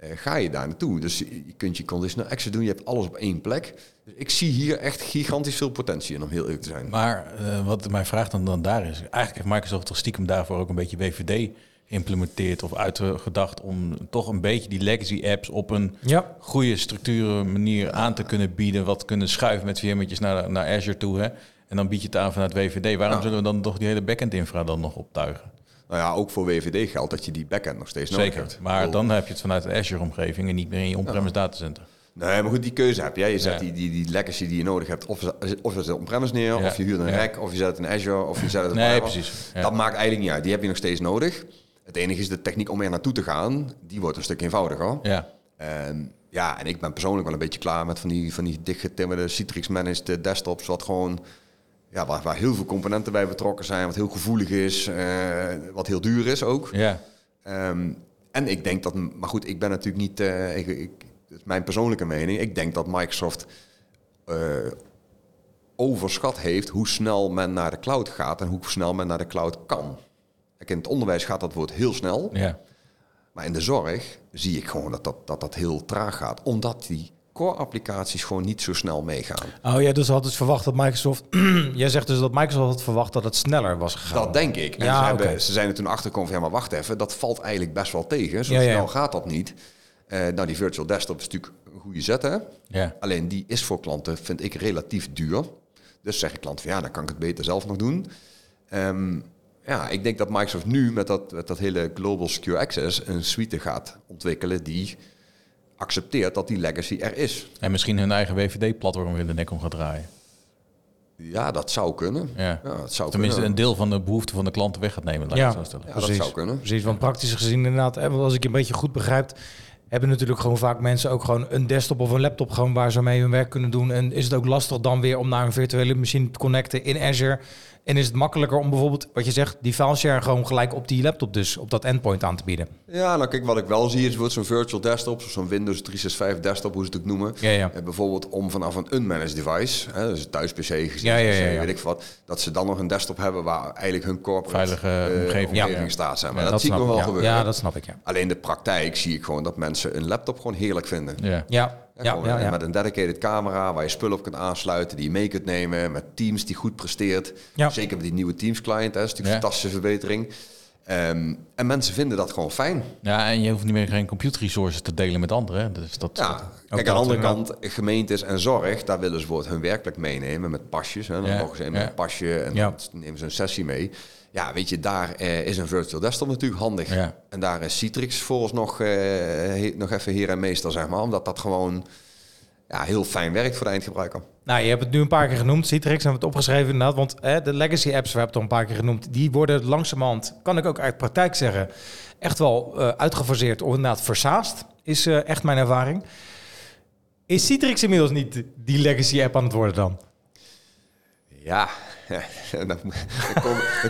Eh, ga je daar naartoe. Dus je kunt je conditional access doen, je hebt alles op één plek. Dus ik zie hier echt gigantisch veel potentie in, om heel eerlijk te zijn. Maar eh, wat mijn vraag dan, dan daar is, eigenlijk heeft Microsoft toch stiekem daarvoor ook een beetje WVD geïmplementeerd of uitgedacht om toch een beetje die legacy apps op een Ja. goede structure manier aan te kunnen bieden, wat kunnen schuiven met VM'tjes naar, naar Azure toe. Hè? En dan bied je het aan vanuit WVD. Waarom Ja. zullen we dan toch die hele backend infra dan nog optuigen? Nou ja, ook voor WVD geldt dat je die backend nog steeds nodig Zeker. hebt. Ik Maar dan heb je het vanuit de Azure omgeving en niet meer in je on-premise datacenter. Nee, maar goed, die keuze heb je. Je zet Ja. die, die, die legacy die je nodig hebt. Of, of je zet on-premise neer, Ja. of je huurt een rack, of je zet het in Azure, of je zet het op Nee, precies. Dat maakt eigenlijk niet uit. Die heb je nog steeds nodig. Het enige is de techniek om er naartoe te gaan. Die wordt een stuk eenvoudiger. Ja. En ja, en ik ben persoonlijk wel een beetje klaar met van die, van die dichtgetimmerde Citrix-managed desktops. Wat gewoon, ja, waar, waar heel veel componenten bij betrokken zijn. Wat heel gevoelig is. eh, wat heel duur is ook. Ja. Ehm, en ik denk dat, maar goed, ik ben natuurlijk niet, eh, ik, ik, het is mijn persoonlijke mening. Ik denk dat Microsoft eh, overschat heeft hoe snel men naar de cloud gaat en hoe snel men naar de cloud kan. Kijk, in het onderwijs gaat dat woord heel snel, Ja. maar in de zorg zie ik gewoon dat dat, dat, dat heel traag gaat, omdat die core-applicaties gewoon niet zo snel meegaan. Oh ja, dus had dus verwacht dat Microsoft... Jij zegt dus dat Microsoft had verwacht dat het sneller was gegaan. Dat denk ik. En Ja, ze, hebben, ze zijn er toen achtergekomen van, ja, maar wacht even, dat valt eigenlijk best wel tegen. Zo Ja, ja. snel gaat dat niet. Eh, nou, die virtual desktop is natuurlijk een goede zet, hè? Ja. Alleen die is voor klanten, vind ik, relatief duur. Dus zeggen klanten van, ja, dan kan ik het beter zelf nog doen. Ehm, ja, ik denk dat Microsoft nu met dat, met dat hele Global Secure Access een suite gaat ontwikkelen die accepteert dat die legacy er is. En misschien hun eigen WVD-platform weer in de nek om gaat draaien. Ja, dat zou kunnen. Ja. dat zou Tenminste, kunnen. een deel van de behoefte van de klanten weg gaat nemen. Laat Ja. zo stellen. Ja, dat zou kunnen. Precies, want praktisch gezien inderdaad, want als ik je een beetje goed begrijp, hebben natuurlijk gewoon vaak mensen ook gewoon een desktop of een laptop gewoon waar ze mee hun werk kunnen doen. En is het ook lastig dan weer om naar een virtuele machine te connecten in Azure? En is het makkelijker om bijvoorbeeld, wat je zegt, die fileshare gewoon gelijk op die laptop dus, op dat endpoint aan te bieden? Ja, nou kijk, wat ik wel zie is wordt zo'n virtual desktop, zo'n Windows 365 desktop, hoe ze het ook noemen. Ja, ja. Eh, bijvoorbeeld om vanaf een unmanaged device, hè, dus een thuis PC, gezien, Ja, ja, ja, ja. weet ik wat, dat ze dan nog een desktop hebben waar eigenlijk hun corporate Veilige eh, omgeving. omgeving Ja. staat. Zeg maar. Ja, dat, zie ik nog wel ja. gebeuren. Ja, dat snap ik, ja. Alleen de praktijk zie ik gewoon dat mensen een laptop gewoon heerlijk vinden. Ja. Ja, Ja, ja, gewoon, ja. eh, ja. Met een dedicated camera waar je spullen op kunt aansluiten, die je mee kunt nemen, met Teams die goed presteert. Ja. Zeker met die nieuwe Teams client, hè, is natuurlijk een fantastische verbetering. Ehm, en mensen vinden dat gewoon fijn. ja, en je hoeft niet meer geen compute resources te delen met anderen. Dus dat, Ja, dat- kijk, aan de andere ja. kant, gemeentes en zorg, daar willen ze hun werkelijk meenemen met pasjes. Hè. Dan mogen ze in een pasje en dan nemen ze een sessie mee. Ja, weet je, daar eh, is een virtual desktop natuurlijk handig. Ja. En daar is Citrix vooralsnog eh, he- nog even heer en meester, zeg maar. Omdat dat gewoon ja, heel fijn werkt voor de eindgebruiker. Nou, je hebt het nu een paar keer genoemd, Citrix, hebben we het opgeschreven inderdaad. Want hè, de legacy apps, we hebben het al een paar keer genoemd, die worden langzamerhand, kan ik ook uit praktijk zeggen, echt wel eh, uitgefaseerd of inderdaad versaast, is eh, echt mijn ervaring. Is Citrix inmiddels niet die legacy app aan het worden dan? Ja, dan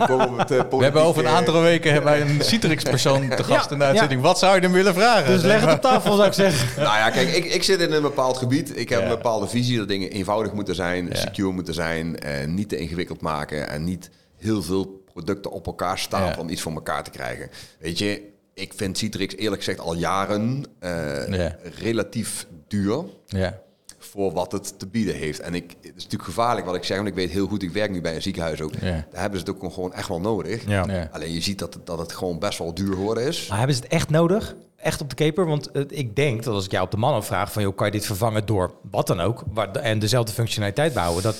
dan het eh, We hebben over een aantal weken hebben wij een Citrix-persoon te gast in de uitzending. Wat zou je hem willen vragen? Dus leg het op tafel, zou ik zeggen. Nou ja, kijk, ik, ik zit in een bepaald gebied. Ik heb Ja. een bepaalde visie dat dingen eenvoudig moeten zijn, secure moeten zijn, en niet te ingewikkeld maken en niet heel veel producten op elkaar staan Ja. om iets voor elkaar te krijgen. Weet je, ik vind Citrix eerlijk gezegd al jaren eh, Ja. relatief duur Ja. Voor wat het te bieden heeft. En ik, het is natuurlijk gevaarlijk wat ik zeg, want ik weet heel goed, ik werk nu bij een ziekenhuis ook. Ja. Daar hebben ze het ook gewoon echt wel nodig. Ja. Ja. Alleen je ziet dat het, dat het gewoon best wel duur geworden is. Maar hebben ze het echt nodig? Echt op de keper? Want eh, ik denk dat als ik jou op de man vraag van... Joh, kan je dit vervangen door wat dan ook? Waar, en dezelfde functionaliteit bouwen? Dat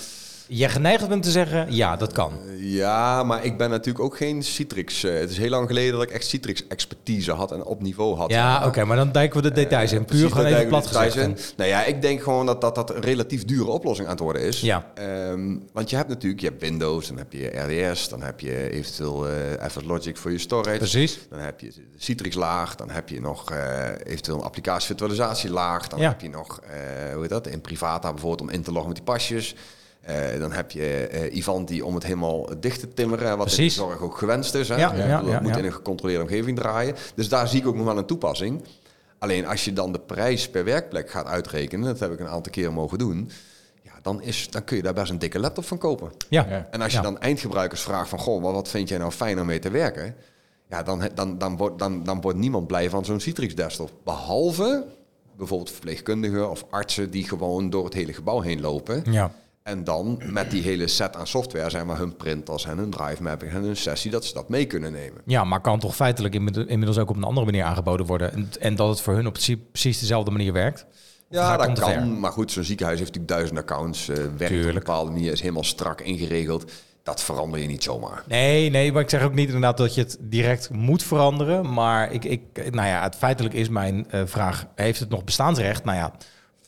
je geneigd bent te zeggen, ja, dat kan. Ja, maar ik ben natuurlijk ook geen Citrix. eh, het is heel lang geleden dat ik echt Citrix expertise had en op niveau had. Ja, oké, maar dan dijken we de details in. Puur gewoon daar even plat gezegd. in. Nou ja, ik denk gewoon dat, dat dat een relatief dure oplossing aan het worden is. Ja. Ehm, want je hebt natuurlijk, je hebt Windows, dan heb je RDS, dan heb je eventueel eh FS Logic voor je storage. Precies. Dan heb je de Citrix laag, dan heb je nog eh, eventueel een applicatie virtualisatie laag. Dan Ja. heb je nog, eh, hoe heet dat, in Privata bijvoorbeeld om in te loggen met die pasjes. Eh, dan heb je eh Ivanti om het helemaal dicht te timmeren, wat in de zorg ook gewenst is. Hè? Ja, ja, moet ja. in een gecontroleerde omgeving draaien. Dus daar zie ik ook nog wel een toepassing. Alleen als je dan de prijs per werkplek gaat uitrekenen, dat heb ik een aantal keren mogen doen, ja, dan, is, dan kun je daar best een dikke laptop van kopen. Ja. Ja. En als je Ja. dan eindgebruikers vraagt van, goh, maar wat vind jij nou fijn om mee te werken? Ja, dan, dan, dan, wordt, dan, dan wordt niemand blij van zo'n Citrix desktop. Behalve bijvoorbeeld verpleegkundigen of artsen die gewoon door het hele gebouw heen lopen. Ja. En dan met die hele set aan software zijn maar hun printers en hun drive mapping en hun sessie, dat ze dat mee kunnen nemen. ja, maar kan toch feitelijk inmiddels ook op een andere manier aangeboden worden. En, en dat het voor hun op precies- precies dezelfde manier werkt. Ja, dat kan. ver? Maar goed, zo'n ziekenhuis heeft natuurlijk duizend accounts. eh werkt op een bepaalde manier, is helemaal strak ingeregeld. Dat verander je niet zomaar. Nee, nee, maar ik zeg ook niet inderdaad dat je het direct moet veranderen. Maar ik, ik, nou ja, het feitelijk is mijn eh, vraag, heeft het nog bestaansrecht? Nou ja,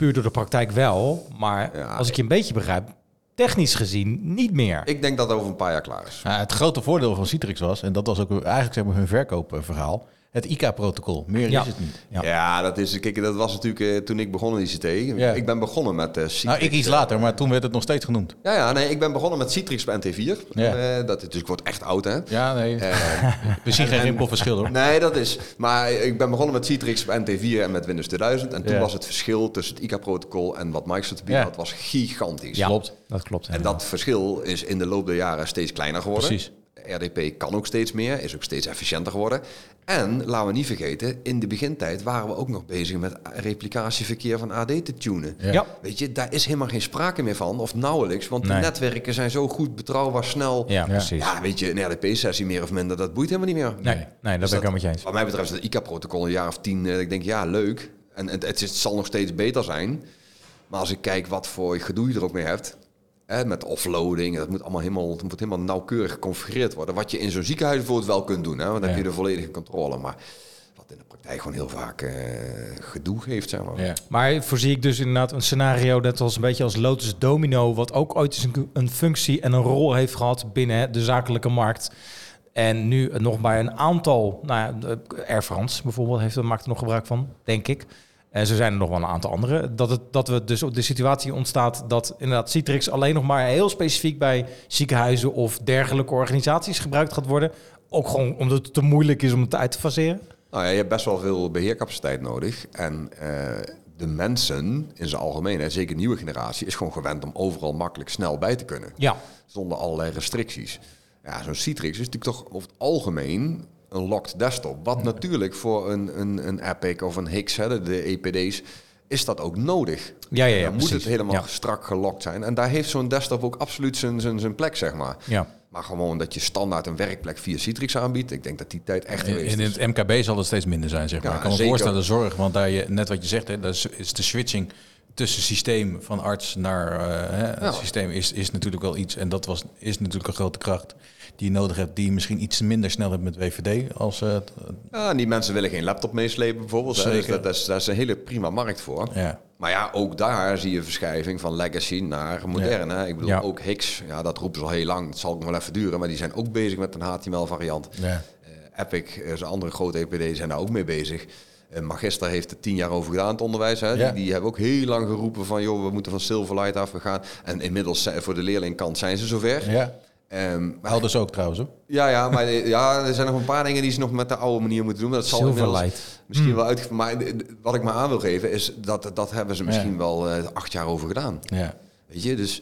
puur door de praktijk wel. Maar Ja, als ik je een beetje begrijp, technisch gezien niet meer. Ik denk dat het over een paar jaar klaar is. Ja, het grote voordeel van Citrix was, en dat was ook eigenlijk zeg maar, hun verkoopverhaal, het ICA-protocol. Meer Ja. is het niet. Ja. Ja, dat is. Kijk, dat was natuurlijk eh, toen ik begon in ICT. Ja. Ik ben begonnen met uh, Citrix. Nou, ik iets later, maar toen werd het nog steeds genoemd. Ja, ja, nee, ik ben begonnen met Citrix bij NT4. Ja. Eh, dat is, dus ik word echt oud, hè? Ja, nee. Eh, We zien geen rimpelverschil hoor. nee, dat is. Maar ik ben begonnen met Citrix bij NT4 en met Windows 2000. En toen Ja. was het verschil tussen het ICA-protocol en wat Microsoft te bieden had, was gigantisch. Ja, klopt. Dat klopt. En dat verschil is in de loop der jaren steeds kleiner geworden. Precies. RDP kan ook steeds meer, is ook steeds efficiënter geworden. En laten we niet vergeten, in de begintijd waren we ook nog bezig met replicatieverkeer van AD te tunen. Ja. Ja. Weet je, daar is helemaal geen sprake meer van, of nauwelijks, want Nee. de netwerken zijn zo goed, betrouwbaar, snel. Ja, precies. Ja, weet je, een RDP-sessie meer of minder, dat boeit helemaal niet meer. Nee, nee, dat ben ik helemaal met je eens. Wat mij betreft is het ICA-protocol een jaar of tien, eh, ik denk ja, leuk. En het, het, is- het zal nog steeds beter zijn. Maar als ik kijk wat voor gedoe je er ook mee hebt, hè, met offloading, dat moet allemaal helemaal, het moet helemaal nauwkeurig geconfigureerd worden. Wat je in zo'n ziekenhuis bijvoorbeeld wel kunt doen, hè, want dan heb je de volledige controle. Maar wat in de praktijk gewoon heel vaak eh, gedoe geeft, zeg maar. Ja. Maar voorzie ik dus inderdaad een scenario dat als een beetje als Lotus Domino, wat ook ooit eens een, een functie en een rol heeft gehad binnen de zakelijke markt. En nu nog bij een aantal, nou ja, de- Air France bijvoorbeeld heeft maakt er nog gebruik van, denk ik. En zo zijn er nog wel een aantal andere. Dat, het, dat we dus op de situatie ontstaat dat inderdaad Citrix alleen nog maar heel specifiek bij ziekenhuizen of dergelijke organisaties gebruikt gaat worden. Ook gewoon omdat het te moeilijk is om het uit te faseren. Nou ja, je hebt best wel veel beheercapaciteit nodig. En eh, de mensen in zijn algemeenheid, zeker de nieuwe generatie, is gewoon gewend om overal makkelijk snel bij te kunnen. Ja, zonder allerlei restricties. Ja, zo'n Citrix is natuurlijk toch over het algemeen een locked desktop. Wat natuurlijk voor een, een, een Epic of een Hix, hè, de, de EPD's, is dat ook nodig. Ja, ja, ja, Dan moet precies. het helemaal Ja. strak gelokt zijn. En daar heeft zo'n desktop ook absoluut zijn, zijn, zijn plek, zeg maar. ja. Maar gewoon dat je standaard een werkplek via Citrix aanbiedt, ik denk dat die tijd echt In, geweest in is. het MKB zal het steeds minder zijn, zeg maar. Ja, ik kan me voorstellen, de zorg, want daar je, net wat je zegt, hè, dat is, de switching tussen systeem van arts naar eh, hè, Ja. het systeem is, is natuurlijk wel iets. En dat was, is natuurlijk een grote kracht die je nodig hebt, die je misschien iets minder snel hebt met WVD als eh, het- Ja, en die mensen willen geen laptop meeslepen bijvoorbeeld. Dus Zeker. dat, dat, is, dat is een hele prima markt voor. ja. Maar ja, ook daar zie je verschuiving van legacy naar moderne. Ik bedoel, Ja. ook Hix, ja, dat roepen ze al heel lang. Het zal nog wel even duren, maar die zijn ook bezig met een HTML-variant. Ja. Epic, eh, zijn andere grote EPD, zijn daar ook mee bezig. Eh, Magister heeft er tien jaar over gedaan, het onderwijs. Hè. Ja. Die, die hebben ook heel lang geroepen van, joh, we moeten van Silverlight af. We gaan. En inmiddels voor de leerlingkant zijn ze zover. ja. Ehm, maar, Elders ook trouwens. Hoor. ja, ja, maar eh, ja, er zijn nog een paar dingen die ze nog met de oude manier moeten doen. Maar dat zal inmiddels Silverlight. misschien wel uit. Maar eh, wat ik me aan wil geven is dat dat hebben ze misschien Ja. wel eh, acht jaar over gedaan. Ja. Weet je, dus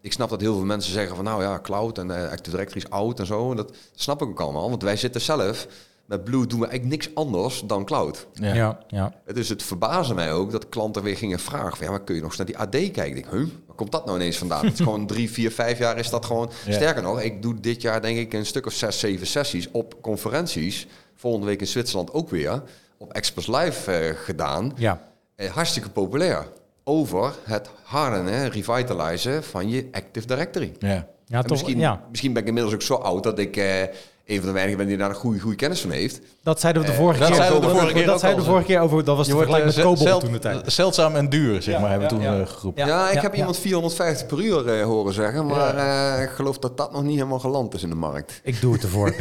ik snap dat heel veel mensen zeggen van nou ja, cloud en eh, Active Directory is oud en zo. En dat snap ik ook allemaal, want wij zitten zelf met Blue doen we eigenlijk niks anders dan cloud. Ja. Ja, ja. Dus het verbaasde mij ook dat klanten weer gingen vragen van ja, maar kun je nog eens naar die AD kijken? Ik denk, huh, waar komt dat nou ineens vandaan? het is gewoon drie, vier, vijf jaar is dat gewoon. Ja. Sterker nog, ik doe dit jaar denk ik een stuk of zes, zeven sessies op conferenties. Volgende week in Zwitserland ook weer. Op Express Live eh, gedaan. ja. Eh, hartstikke populair. Over het harden, revitalizen van je Active Directory. Ja. Ja, En toch, misschien, ja. misschien ben ik inmiddels ook zo oud dat ik eh, een van de weinigen ben die daar een goede, goede kennis van heeft. Dat zeiden we de vorige dat keer. zeiden we de vorige keer dat zeiden we de vorige keer over. Dat was Je wordt met eh, Cobol zeld- toen de tijd. zeldzaam en duur, zeg Ja, maar, hebben we ja, toen ja. eh, geroepen. Ja. Ja, ik heb ja. iemand 450 per uur eh, horen zeggen, maar eh, ik geloof dat dat nog niet helemaal geland is in de markt. Ik doe het ervoor.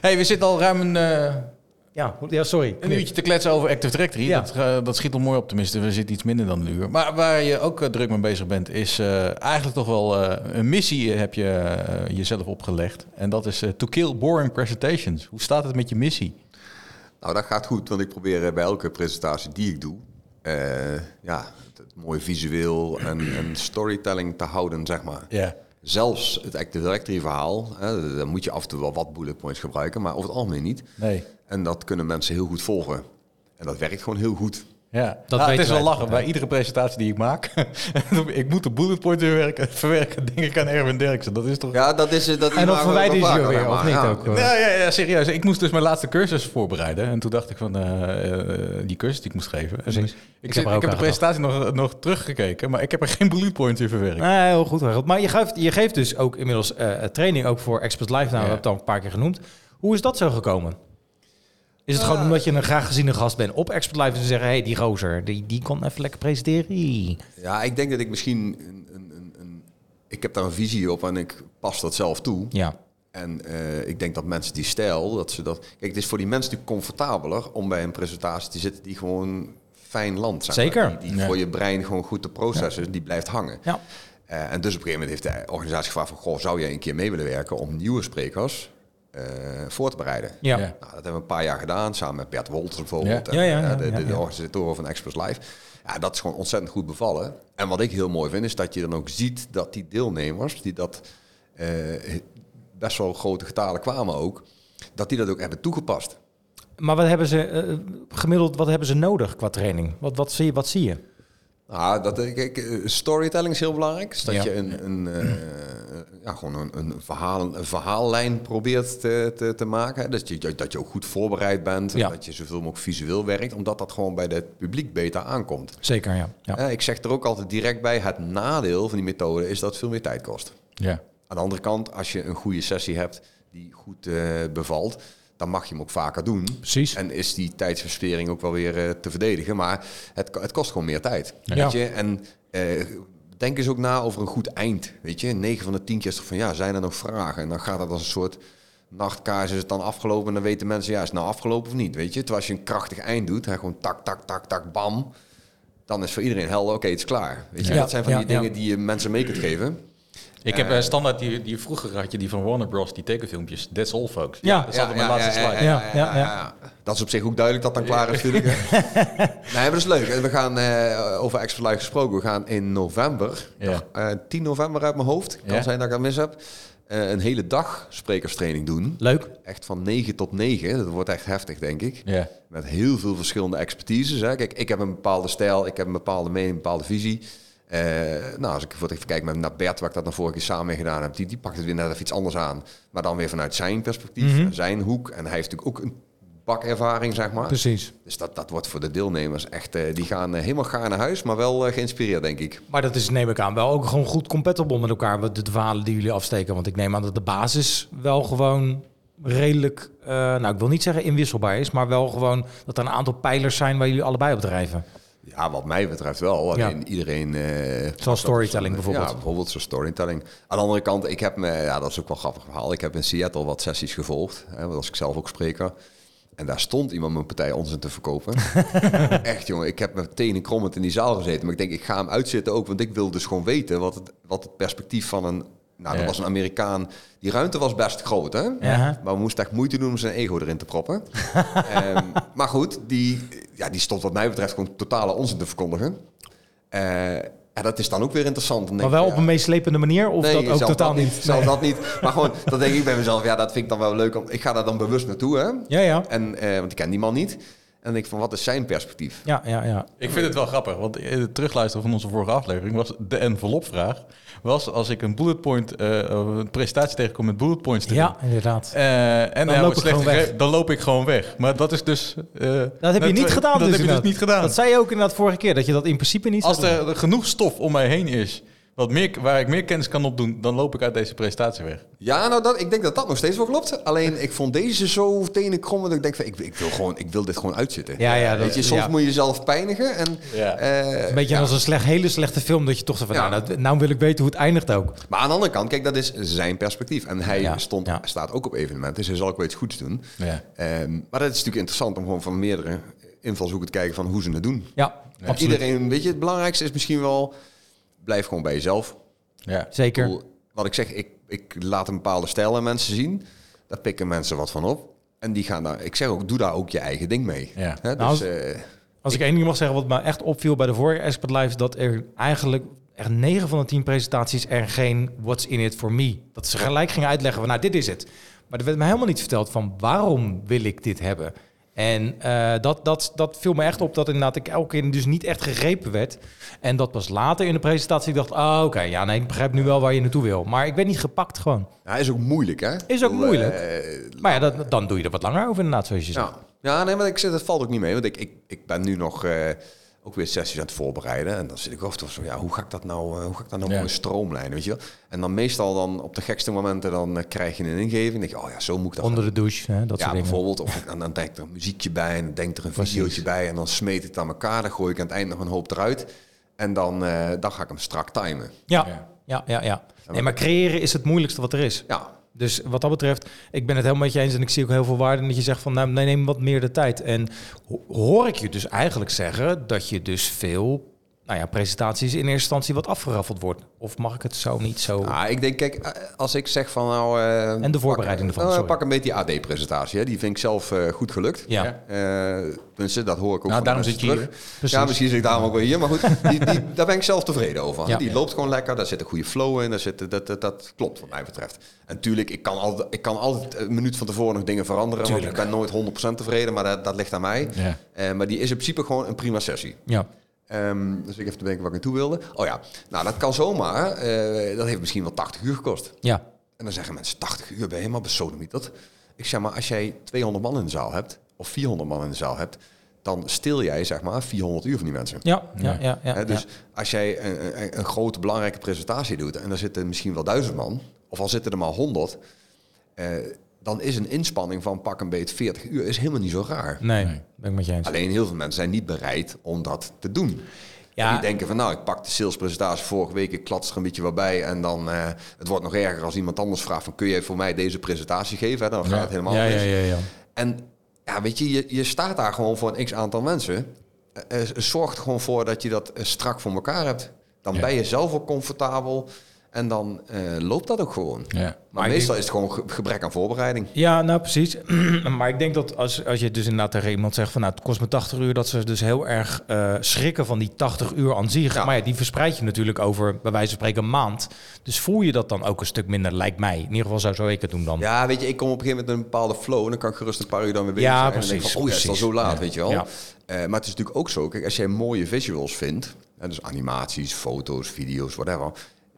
Hey, we zitten al ruim een, eh, ja, ja, sorry. een uurtje te kletsen over Active Directory. Ja. Dat, eh, dat schiet al mooi op, tenminste. We zitten iets minder dan een uur. Maar waar je ook eh, druk mee bezig bent, is eh, eigenlijk toch wel eh, een missie heb je jezelf opgelegd. En dat is to kill boring presentations. Hoe staat het met je missie? Nou, dat gaat goed, want ik probeer bij elke presentatie die ik doe, eh, ja, het, het mooi visueel en, en storytelling te houden, zeg maar. Ja. Zelfs het Active Directory verhaal, hè, dan moet je af en toe wel wat bullet points gebruiken, maar over het algemeen niet. Nee. En dat kunnen mensen heel goed volgen. En dat werkt gewoon heel goed. Ja, Dat nou, het is wel lachen. Bij iedere presentatie die ik maak, ik moet de bullet points verwerken, verwerken, denk ik aan Erwin Derksen. Dat is toch... Ja, dat is dat En dan verwijder je ze weer, of niet ook? hoor? Ja, ja, ja, serieus. Ik moest dus mijn laatste cursus voorbereiden. En toen dacht ik van eh, eh, die cursus die ik moest geven. En Precies. Ik, Ik heb ik heb de presentatie nog, nog teruggekeken, maar ik heb er geen bullet points in verwerkt. Nee, heel goed. Harold. Maar je geeft, je geeft dus ook inmiddels eh, training ook voor Express Live. Nou, we Ja. hebben het al een paar keer genoemd. Hoe is dat zo gekomen? Is het gewoon omdat je een graag geziene gast bent op Expert Live en ze zeggen, hé, hey, die gozer, die, die kon even lekker presenteren. Ja, ik denk dat ik misschien... Een, een, een, een- ik heb daar een visie op en ik pas dat zelf toe. Ja, En eh, ik denk dat mensen die stijl, dat ze dat... Kijk, het is voor die mensen natuurlijk comfortabeler om bij een presentatie te zitten die gewoon fijn land zijn. Zeker. Die, voor je brein gewoon goed te processen, die blijft hangen. ja. Eh, en dus op een gegeven moment heeft de organisatie gevraagd van... Goh, zou jij een keer mee willen werken om nieuwe sprekers eh, voor te bereiden? Ja. Ja. Nou, dat hebben we een paar jaar gedaan, samen met Bert Wolters bijvoorbeeld. Ja. En, Ja, ja, ja, eh, de, de, ja, de ja. organisatoren van Express Live. Ja, dat is gewoon ontzettend goed bevallen. En wat ik heel mooi vind, is dat je dan ook ziet dat die deelnemers, die dat eh, best wel grote getalen kwamen ook, dat die dat ook hebben toegepast. Maar wat hebben ze gemiddeld, wat hebben ze nodig qua training? Wat, wat, zie, je, wat zie je? Nou, dat, eh, kijk, eh, storytelling is heel belangrijk. Dus dat Ja. je een, een, eh, ja, gewoon een, een, verhaal, een verhaallijn probeert te, te, te maken. Dat je, dat je ook goed voorbereid bent. En dat je zoveel mogelijk visueel werkt. Omdat dat gewoon bij het publiek beter aankomt. Zeker, ja. ja. Ik zeg er ook altijd direct bij, het nadeel van die methode is dat het veel meer tijd kost. Ja. Aan de andere kant, als je een goede sessie hebt die goed bevalt, dan mag je hem ook vaker doen. Precies. En is die tijdsverspering ook wel weer eh, te verdedigen. Maar het, het kost gewoon meer tijd. Ja. Weet je? En eh, denk eens ook na over een goed eind. Weet je, 9 van de 10 keer is toch van ja, zijn er nog vragen? En dan gaat het als een soort nachtkaars, is het dan afgelopen? En dan weten mensen, ja, is het nou afgelopen of niet? Weet je, terwijl als je een krachtig eind doet, hè, gewoon tak, tak, tak, tak, bam. Dan is voor iedereen helder, oké, het is klaar. Weet je, Ja. dat zijn van Ja, die dingen die je mensen mee kunt geven. Ik heb eh, standaard die, die vroeger had je die van Warner Bros. Die tekenfilmpjes. That's all, folks. Ja. dat is altijd mijn laatste slide. ja, ja, ja. Dat is op zich ook duidelijk dat dan klaar is natuurlijk. nee, maar dat is leuk. En we gaan eh, over Expert Live gesproken. We gaan in november, Ja. dag, eh, 10 november uit mijn hoofd, kan Ja. zijn dat ik dat mis heb, eh, een hele dag sprekerstraining doen. Leuk. Echt van 9 tot 9. Dat wordt echt heftig, denk ik. Ja. Met heel veel verschillende expertises. Hè. Kijk, ik heb een bepaalde stijl, ik heb een bepaalde mening, een bepaalde visie. Eh, nou, als ik even kijk met naar Bert, waar ik dat dan vorige keer samen mee gedaan heb, die, die pakt het weer net even iets anders aan. Maar dan weer vanuit zijn perspectief, Mhm. zijn hoek. En hij heeft natuurlijk ook een bakervaring, zeg maar. Precies. Dus dat, dat wordt voor de deelnemers echt, eh, die gaan eh, helemaal gaar naar huis, maar wel geïnspireerd, denk ik. Maar dat is, neem ik aan, wel ook gewoon goed compatible met elkaar, de, verhalen die jullie afsteken. Want ik neem aan dat de basis wel gewoon redelijk, nou ik wil niet zeggen inwisselbaar is, maar wel gewoon dat er een aantal pijlers zijn waar jullie allebei op drijven. Ja, wat mij betreft wel. Alleen iedereen... eh, Zoals storytelling bijvoorbeeld. Ja, bijvoorbeeld zoals storytelling. Aan de andere kant, ik heb me... Ja, dat is ook wel een grappig verhaal. Ik heb in Seattle wat sessies gevolgd. Hè, want was ik zelf ook spreker. En daar stond iemand mijn partij onzin te verkopen. Echt, jongen. Ik heb met tenen krommend in die zaal gezeten. Maar ik denk, ik ga hem uitzitten ook. Want ik wil dus gewoon weten wat het, wat het perspectief van een... Nou, dat Ja. was een Amerikaan. Die ruimte was best groot, hè? Ja. Maar we moesten echt moeite doen om zijn ego erin te proppen. Ehm, maar goed, die, ja, die stond wat mij betreft gewoon totale onzin te verkondigen. Eh, en dat is dan ook weer interessant. Dan Maar wel ik, op een meeslepende manier of nee, dat ook totaal dat niet? Nee. dat niet. Maar gewoon, dan denk ik bij mezelf, ja, dat vind ik dan wel leuk. Om, ik ga daar dan bewust naartoe, hè. Ja, ja. En, eh, want ik ken die man niet. En dan denk ik van, wat is zijn perspectief? Ja, ja, ja. Ik vind het wel grappig, want het terugluisteren van onze vorige aflevering was de envelopvraag. Was als ik een bullet point, eh, een presentatie tegenkom met bullet points te Ja, doen. inderdaad. eh, en Dan loop ik gewoon weg. dan loop ik gewoon weg. Maar dat is dus... eh, Dat heb je niet gedaan Dat dus heb je dus niet gedaan. Dat zei je ook inderdaad vorige keer, dat je dat in principe niet Als doen. er genoeg stof om mij heen is, wat meer, waar ik meer kennis kan opdoen, dan loop ik uit deze presentatie weg. Ja, nou, dat, ik denk dat dat nog steeds wel klopt. Alleen, ik vond deze zo tenen krommen dat ik denk van, ik, ik, wil gewoon, ik wil dit gewoon uitzitten. Ja, ja, Weet dat- je, soms ja. moet je jezelf pijnigen. En, Ja. eh, Een beetje ja. als een slecht, hele slechte film, dat je toch zo van, Ja. nou, nou, nou wil ik weten hoe het eindigt ook. Maar aan de andere kant, kijk, dat is zijn perspectief. En hij Ja, stond, ja. staat ook op evenementen, dus hij zal ook wel iets goeds doen. Ja. Ehm, maar dat is natuurlijk interessant om gewoon van meerdere invalshoeken te kijken van hoe ze het doen. Ja. Iedereen, weet je, het belangrijkste is misschien wel, blijf gewoon bij jezelf. Ja. Ik Zeker. bedoel, Wat ik zeg, ik, ik laat een bepaalde stijl aan mensen zien. Daar pikken mensen wat van op. En die gaan daar, ik zeg ook, doe daar ook je eigen ding mee. Ja. Nou, dus, eh, Als ik één ding mag zeggen, wat me echt opviel bij de vorige Expert Live, dat er eigenlijk echt 9 van de 10 presentaties er geen what's in it for me. Dat ze gelijk gingen uitleggen van, nou, dit is het. Maar er werd me helemaal niet verteld van, waarom wil ik dit hebben? En eh, dat, dat, dat viel me echt op dat inderdaad ik elke keer dus niet echt gegrepen werd. En dat pas later in de presentatie ik dacht, ah, oké, ja, nee, ik begrijp nu wel waar je naartoe wil. Maar ik werd niet gepakt gewoon. nou, is ook moeilijk, hè? Is ook moeilijk. eh, Maar ja, dat, dan doe je er wat langer over inderdaad, zoals je zegt. Ja, ja nee, maar ik zeg, dat valt ook niet mee. Want ik, ik, ik ben nu nog, eh, ook weer sessies aan het voorbereiden. En dan zit ik af en toe zo, ja, hoe ga ik dat nou, eh, hoe ga ik dat nou Ja. mooi stroomlijnen, weet je wel? En dan meestal dan op de gekste momenten dan eh, krijg je een ingeving. Dan denk je, oh ja, zo moet ik dat Onder de douche, hè, dat ja, soort dingen. bijvoorbeeld. Of ik- dan, dan denk ik er een muziekje bij en dan denk ik er een videootje bij. En dan smeet ik het aan elkaar. Dan gooi ik aan het eind nog een hoop eruit. En dan, eh, dan ga ik hem strak timen. Ja, Ja. ja, ja, ja. Nee, maar creëren is het moeilijkste wat er is. Ja, Dus wat dat betreft, ik ben het helemaal met je eens en ik zie ook heel veel waarde in dat je zegt van nou, nee, neem wat meer de tijd. En ho- hoor ik je dus eigenlijk zeggen dat je dus veel nou ja, presentaties in eerste instantie wat afgeraffeld wordt. Of mag ik het zo niet zo? Ah, ik denk, kijk, eh, als ik zeg van nou... eh, En de voorbereiding pak, ervan, eh, sorry. pak een beetje die AD-presentatie. Die vind ik zelf goed gelukt. ja, tenminste, dat hoor ik ook Nou, daarom zit je terug. Ja, misschien zit ik daarom ook wel hier. Maar goed, die, die, daar ben ik zelf tevreden over. Ja. Die loopt gewoon lekker. Daar zit een goede flow in. Daar zit, dat, dat, dat klopt wat mij betreft. En natuurlijk, ik kan altijd, ik kan altijd een minuut van tevoren nog dingen veranderen. Want ik ben nooit 100% tevreden. Maar dat, dat ligt aan mij. Ja. Maar die is in principe gewoon een prima sessie. ja. Ehm, dus ik even te denken wat ik naartoe wilde. Oh ja, nou dat kan zomaar. eh, dat heeft misschien wel 80 uur gekost. ja. En dan zeggen mensen, 80 uur ben je helemaal besodemieterd. Ik zeg maar, als jij 200 man in de zaal hebt, of 400 man in de zaal hebt, dan stil jij zeg maar 400 uur van die mensen. Ja, ja, ja, ja, dus ja. als jij een, een, een grote belangrijke presentatie doet en er zitten misschien wel duizend man, of al zitten er maar 100, eh, dan is een inspanning van pak een beet 40 uur is helemaal niet zo raar. Nee, ben ik met je eens. Alleen heel veel mensen zijn niet bereid om dat te doen. Ja. Die denken van nou, ik pak de salespresentatie vorige week, ik klats er een beetje wat bij. En dan, eh, het wordt nog erger als iemand anders vraagt van kun je voor mij deze presentatie geven? Hè? Dan gaat Ja. het helemaal Ja, mis. ja, ja, ja. En ja, weet je, je, je staat daar gewoon voor een x aantal mensen. Eh, eh, zorg er gewoon voor dat je dat strak voor elkaar hebt. Dan Ja. ben je zelf ook comfortabel. En dan eh, loopt dat ook gewoon. Ja. Maar, meestal is het gewoon ge- gebrek aan voorbereiding. Ja, nou precies. maar ik denk dat als, als je dus inderdaad tegen iemand zegt van nou het kost me 80 uur, dat ze dus heel erg eh, schrikken van die 80 uur aan zich. Ja. Maar ja, die verspreid je natuurlijk over bij wijze van spreken een maand. Dus voel je dat dan ook een stuk minder, lijkt mij. In ieder geval zou zo ik het doen dan. Ja, weet je, ik kom op een gegeven moment een bepaalde flow. En dan kan ik gerust een paar uur dan weer bezig Ja, zijn. En dan denk ik precies, van, oh ja, het is al precies. zo laat, Ja. weet je wel. Ja. Eh, maar het is natuurlijk ook zo, kijk, als jij mooie visuals vindt, hè, dus animaties, foto's, video's, whatever,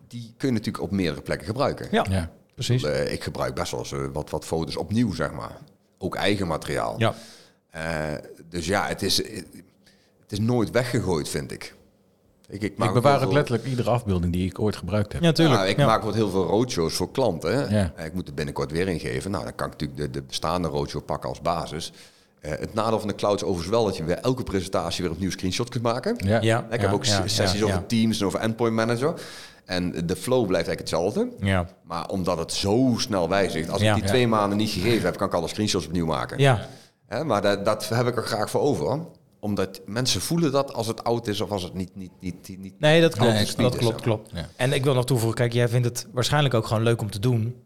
die kun je natuurlijk op meerdere plekken gebruiken. Ja, Ja. precies. Eh, ik gebruik best wel eens eh, wat, wat foto's opnieuw, zeg maar. Ook eigen materiaal. Ja. Eh, dus ja, het is, het is nooit weggegooid, vind ik. Ik, ik, maak Ik bewaar veel- letterlijk iedere afbeelding die ik ooit gebruikt heb. Ja, tuurlijk. Ja, ik Ja. maak wat heel veel roadshows voor klanten. Ja. Ik moet er binnenkort weer ingeven. Nou, dan kan ik natuurlijk de, de bestaande roadshow pakken als basis. Eh, het nadeel van de cloud is overigens wel dat je bij elke presentatie weer opnieuw screenshot kunt maken. Ja. Ja, Ik heb ook ja, sessies ja, over ja. Teams en over Endpoint Manager. En de flow blijft eigenlijk hetzelfde. Ja. Maar omdat het zo snel wijzigt, als Ja. ik die Ja. twee maanden niet gegeven heb, kan ik alle screenshots opnieuw maken. Ja. Hè, maar dat, dat heb ik er graag voor over. Omdat mensen voelen dat als het oud is of als het niet... niet, niet, niet, Nee, dat klopt. Nee, dat is, klopt, klopt. Ja. En ik wil nog toevoegen, kijk, jij vindt het waarschijnlijk ook gewoon leuk om te doen.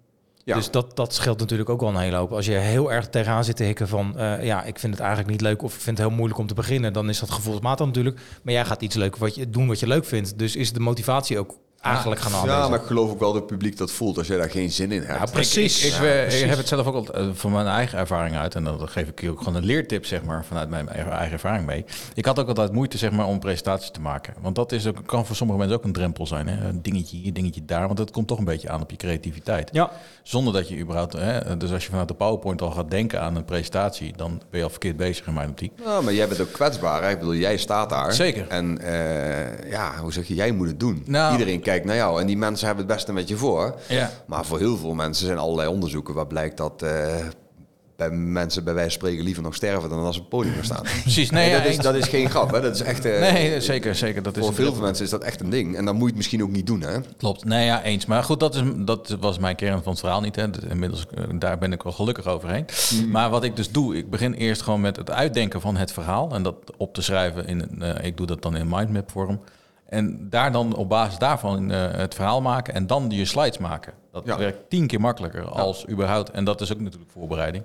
Ja. Dus dat, dat scheelt natuurlijk ook wel een hele hoop. Als je heel erg tegenaan zit te hikken van... eh, ja, ik vind het eigenlijk niet leuk of ik vind het heel moeilijk om te beginnen... dan is dat gevoelsmatig natuurlijk. Maar jij gaat iets leuk wat je, doen wat je leuk vindt. Dus is de motivatie ook eigenlijk gaan Ja, maar ik geloof ook wel dat het publiek dat voelt als jij daar geen zin in hebt. Ja, precies. Ik, ik, Ja, precies. ik heb het zelf ook al eh, van mijn eigen ervaring uit. En dan geef ik je ook gewoon een leertip, zeg maar, vanuit mijn eigen eigen ervaring mee. Ik had ook altijd moeite, zeg maar, om presentaties te maken. Want dat is ook, kan voor sommige mensen ook een drempel zijn. Hè? Een dingetje hier, dingetje daar. Want dat komt toch een beetje aan op je creativiteit. Ja, Zonder dat je überhaupt... Hè, dus als je vanuit de PowerPoint al gaat denken aan een presentatie... dan ben je al verkeerd bezig in mijn optiek. Ja, maar jij bent ook kwetsbaar. Hè? Ik bedoel, jij staat daar. Zeker. En eh, ja, hoe zeg je, jij moet het doen. Nou- Iedereen kijkt naar jou en die mensen hebben het beste met je voor. Ja. Maar voor heel veel mensen zijn allerlei onderzoeken waar blijkt dat eh, bij mensen bij wijze van spreken liever nog sterven dan als ze op het podium gaan staan. Precies, nee, dat, is, dat is geen grap. Hè? Dat is echt. eh, Nee, zeker, zeker. Dat is voor een veel mensen is dat echt een ding. En dan moet je het misschien ook niet doen. Hè? Klopt, nee ja, eens. Maar goed, dat, is, dat was mijn kern van het verhaal niet. Hè. Inmiddels, eh, daar ben ik wel gelukkig overheen. Maar wat ik dus doe, ik begin eerst gewoon met het uitdenken van het verhaal. En dat op te schrijven, in, een, eh, ik doe dat dan in mindmap vorm. En daar dan op basis daarvan het verhaal maken en dan je slides maken. Dat Ja. werkt tien keer makkelijker als überhaupt. En dat is ook natuurlijk voorbereiding.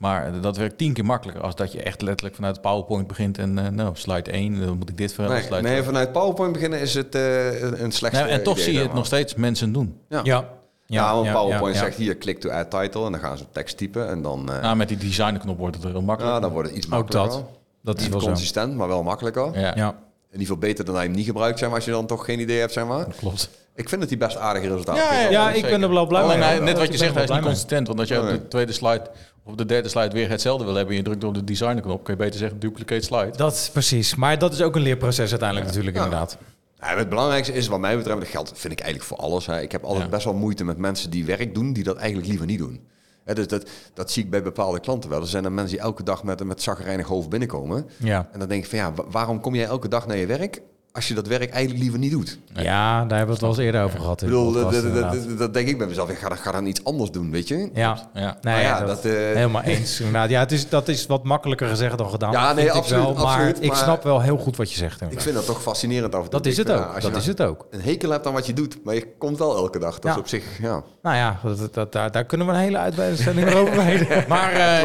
Maar dat werkt tien keer makkelijker als dat je echt letterlijk vanuit PowerPoint begint. En eh, nou, slide 1, dan moet ik dit verhaal. Nee, slide nee, vanuit PowerPoint beginnen is het eh, een- slechte Nee, en toch idee, zie je het maar. nog steeds mensen doen. Ja. ja. Ja, want PowerPoint ja. zegt hier, klik to add title. En dan gaan ze tekst typen. En dan, eh Nou, met die designknop wordt het heel makkelijk. ja, dan wordt het iets Ook makkelijker. dat. Dat is Niet wel zo. consistent, maar wel makkelijker. Ja, Ja. In ieder geval beter dan hij hem niet gebruikt, zeg maar, als je dan toch geen idee hebt, zeg maar. klopt. Ik vind dat hij best aardige resultaten Ja. Ja, ik zeker. ben er wel blij Alleen mee. net wat je zegt, hij is niet consistent. Want als je op Nee. de tweede slide op de derde slide weer hetzelfde wil hebben en je drukt op de design knop, kun je beter zeggen duplicate slide. Dat is precies. Maar dat is ook een leerproces uiteindelijk natuurlijk inderdaad. Ja, het belangrijkste is, wat mij betreft, dat geldt vind ik eigenlijk voor alles. Hè. Ik heb altijd Ja. best wel moeite met mensen die werk doen, die dat eigenlijk liever niet doen. Hè, dus dat, dat zie ik bij bepaalde klanten wel. Er zijn er mensen die elke dag met, met zagrijnig hoofd binnenkomen. Ja. En dan denk ik van ja, wa- waarom kom jij elke dag naar je werk als je dat werk eigenlijk liever niet doet? ja, daar hebben we het wel eens eerder over gehad. Ik bedoel, dat, dat, denk ik bij mezelf. Ik ga, dan- ga dan iets anders doen, weet je? Ja, Ja. Nee, Maar ja, dat, dat, eh, helemaal eens. Inderdaad. Ja, het is, dat is wat makkelijker gezegd dan gedaan. Ja, nee, ik absoluut, wel, maar absoluut, ik snap wel heel goed wat je zegt. Ik vind dat toch fascinerend af en toe. Dat is Ik het ook. ja, Dat is het ook. Een hekel hebt aan wat je doet, maar je komt wel elke dag. Dat Ja. is op zich, ja. Nou ja, dat, dat, dat- daar, daar kunnen we een hele uitzending over wijden. Maar eh,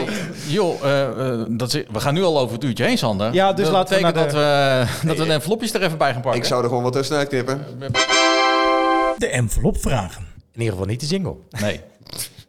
joh, eh, eh, dat is, we gaan nu al over het uurtje heen, Sander. Ja, dus dat laten we dat, we, dat we de envelopjes er even bij gaan pakken. Ik zou er gewoon wat tussenuit knippen. De envelop vragen. In ieder geval niet de jingle. Nee.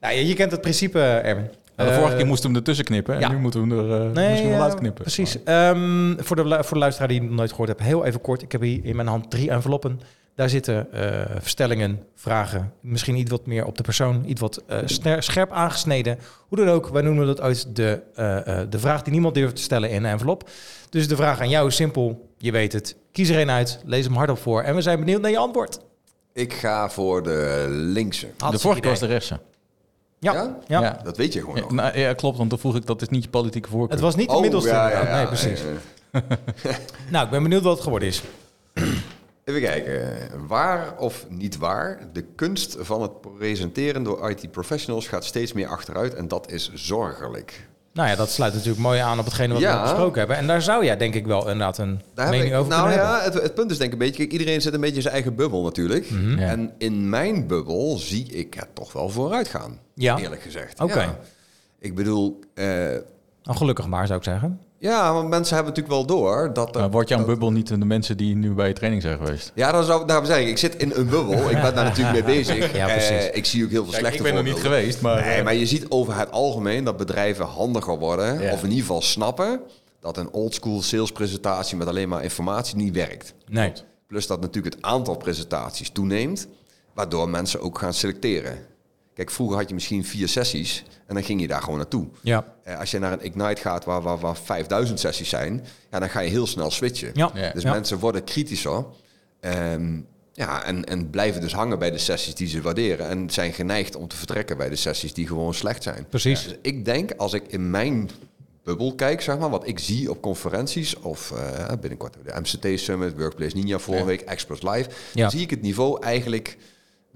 Nou, je, je kent het principe, Erwin. Nou, de vorige Eh, keer moesten we hem ertussen knippen en ja. nu moeten we hem er eh, Nee, misschien wel ja, uitknippen. Precies. Ehm, voor, de, voor de luisteraar die het nog nooit gehoord heeft, heel even kort. Ik heb hier in mijn hand drie enveloppen. Daar zitten eh, verstellingen, vragen. Misschien iets wat meer op de persoon, iets wat eh, scherp aangesneden. Hoe dan ook, wij noemen dat uit de, eh, eh, de vraag die niemand durft te stellen in een envelop. Dus de vraag aan jou is simpel. Je weet het. Kies er een uit, lees hem hardop voor. En we zijn benieuwd naar je antwoord. Ik ga voor de linkse. de vorige keer was de rechtse. Ja, Ja? Dat weet je gewoon Ja, nog. nou, ja, klopt, want toen vroeg ik dat is niet je politieke voorkeur. Het was niet de Oh, middelste. ja, ja. Nee, precies. Eh, Nou, ik ben benieuwd wat het geworden is. Even kijken. Waar of niet waar? De kunst van het presenteren door IT-professionals gaat steeds meer achteruit en dat is zorgelijk. Nou ja, dat sluit natuurlijk mooi aan op hetgene wat Ja. we besproken hebben. En daar zou jij denk ik wel inderdaad een Daar mening ik- over nou kunnen ja, hebben. het, het punt is denk ik een beetje, kijk, iedereen zit een beetje in zijn eigen bubbel natuurlijk. Mhm. Ja. En in mijn bubbel zie ik het toch wel vooruit gaan. Ja. Eerlijk gezegd. Oké. Ja. Ik bedoel, Nou, gelukkig maar, zou ik zeggen. Ja, want mensen hebben natuurlijk wel door dat... er- Maar word je aan dat- bubbel niet de mensen die nu bij je training zijn geweest? Ja, dan zou ik daarom zeggen, ik zit in een bubbel. Ik ben daar natuurlijk mee bezig. Ja, precies. Eh, ik zie ook heel veel slechte ik ben er niet geweest, maar... Nee, maar je ziet over het algemeen dat bedrijven handiger worden. Ja. Of in ieder geval snappen dat een oldschool salespresentatie met alleen maar informatie niet werkt. Nee. Plus dat natuurlijk het aantal presentaties toeneemt, waardoor mensen ook gaan selecteren. Kijk, vroeger had je misschien vier sessies en dan ging je daar gewoon naartoe. Ja. Eh, als je naar een Ignite gaat waar, waar, waar 5000 sessies zijn, ja, dan ga je heel snel switchen. Ja. Ja. Dus Ja. mensen worden kritischer. ehm, ja, en, en blijven dus hangen bij de sessies die ze waarderen. En zijn geneigd om te vertrekken bij de sessies die gewoon slecht zijn. Precies. Dus ik denk, als ik in mijn bubbel kijk, zeg maar, wat ik zie op conferenties of eh, binnenkort de MCT Summit, Workplace Ninja vorige Ja. week, Express Live, Ja. zie ik het niveau eigenlijk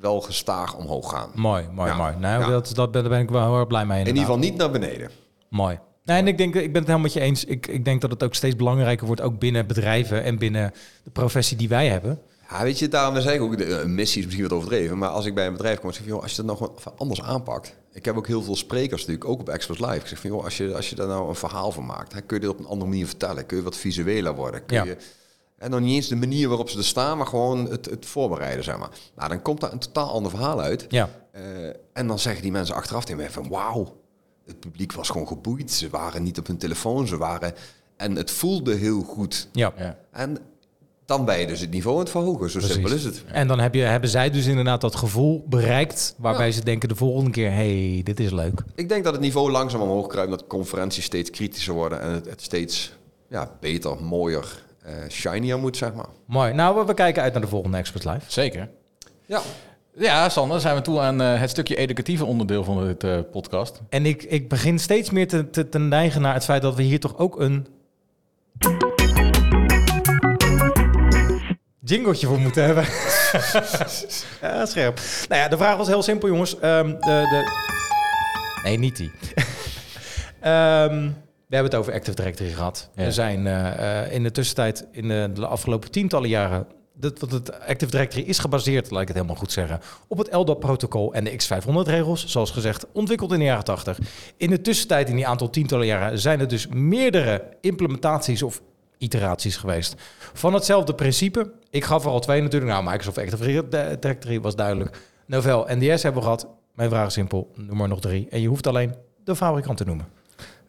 wel gestaag omhoog gaan. Mooi, mooi, Ja. mooi. Nou, Ja. dat, dat ben, daar ben ik wel heel erg blij mee. In ieder geval niet naar beneden. Mooi. Nee, en ik, denk, ik ben het helemaal met je eens. Ik, ik denk dat het ook steeds belangrijker wordt, ook binnen bedrijven en binnen de professie die wij hebben. Ja, weet je, daarom zeg ik ook, de eh, missie is misschien wat overdreven, maar als ik bij een bedrijf kom, zeg ik joh, als je dat nog wat anders aanpakt. Ik heb ook heel veel sprekers natuurlijk, ook op Express Live. Ik zeg van, joh, als je, als je daar nou een verhaal van maakt, hè, kun je dit op een andere manier vertellen? Kun je wat visueler worden? Kun Ja. je, en nog niet eens de manier waarop ze er staan, maar gewoon het, het voorbereiden, zeg maar. Nou, dan komt daar een totaal ander verhaal uit. Ja, Eh, en dan zeggen die mensen achteraf tegen mij van, wauw, het publiek was gewoon geboeid. Ze waren niet op hun telefoon, ze waren... En het voelde heel goed. ja. Ja. En dan ben je dus het niveau aan het verhogen. Zo Precies. simpel is het. En dan heb je, hebben zij dus inderdaad dat gevoel bereikt waarbij Ja. ze denken de volgende keer, hey, dit is leuk. Ik denk dat het niveau langzaam omhoog kruipt, dat conferenties steeds kritischer worden en het, het steeds ja, beter, mooier, shinier moet, zeg maar. Mooi. Nou, we, we kijken uit naar de volgende Expert Live. Zeker. Ja, Ja, Sander, zijn we toe aan eh, het stukje educatieve onderdeel van dit eh, podcast. En ik, ik begin steeds meer te, te, te neigen naar het feit dat we hier toch ook een jingletje voor moeten hebben. ja, scherp. Nou ja, de vraag was heel simpel, jongens. Ehm, de, de... Nee, niet die. Ehm, we hebben het over Active Directory gehad. Ja. Er zijn eh, eh, in de tussentijd, in de, de afgelopen tientallen jaren... Dat, het Active Directory is gebaseerd, laat ik het helemaal goed zeggen... op het LDAP-protocol en de X500-regels. Zoals gezegd, ontwikkeld in de jaren 80. In de tussentijd, in die aantal tientallen jaren... zijn er dus meerdere implementaties of iteraties geweest... van hetzelfde principe. Ik gaf er al twee natuurlijk. Nou, Microsoft Active Directory was duidelijk. Novell NDS hebben we gehad. Mijn vraag is simpel, noem er nog drie. En je hoeft alleen de fabrikant te noemen.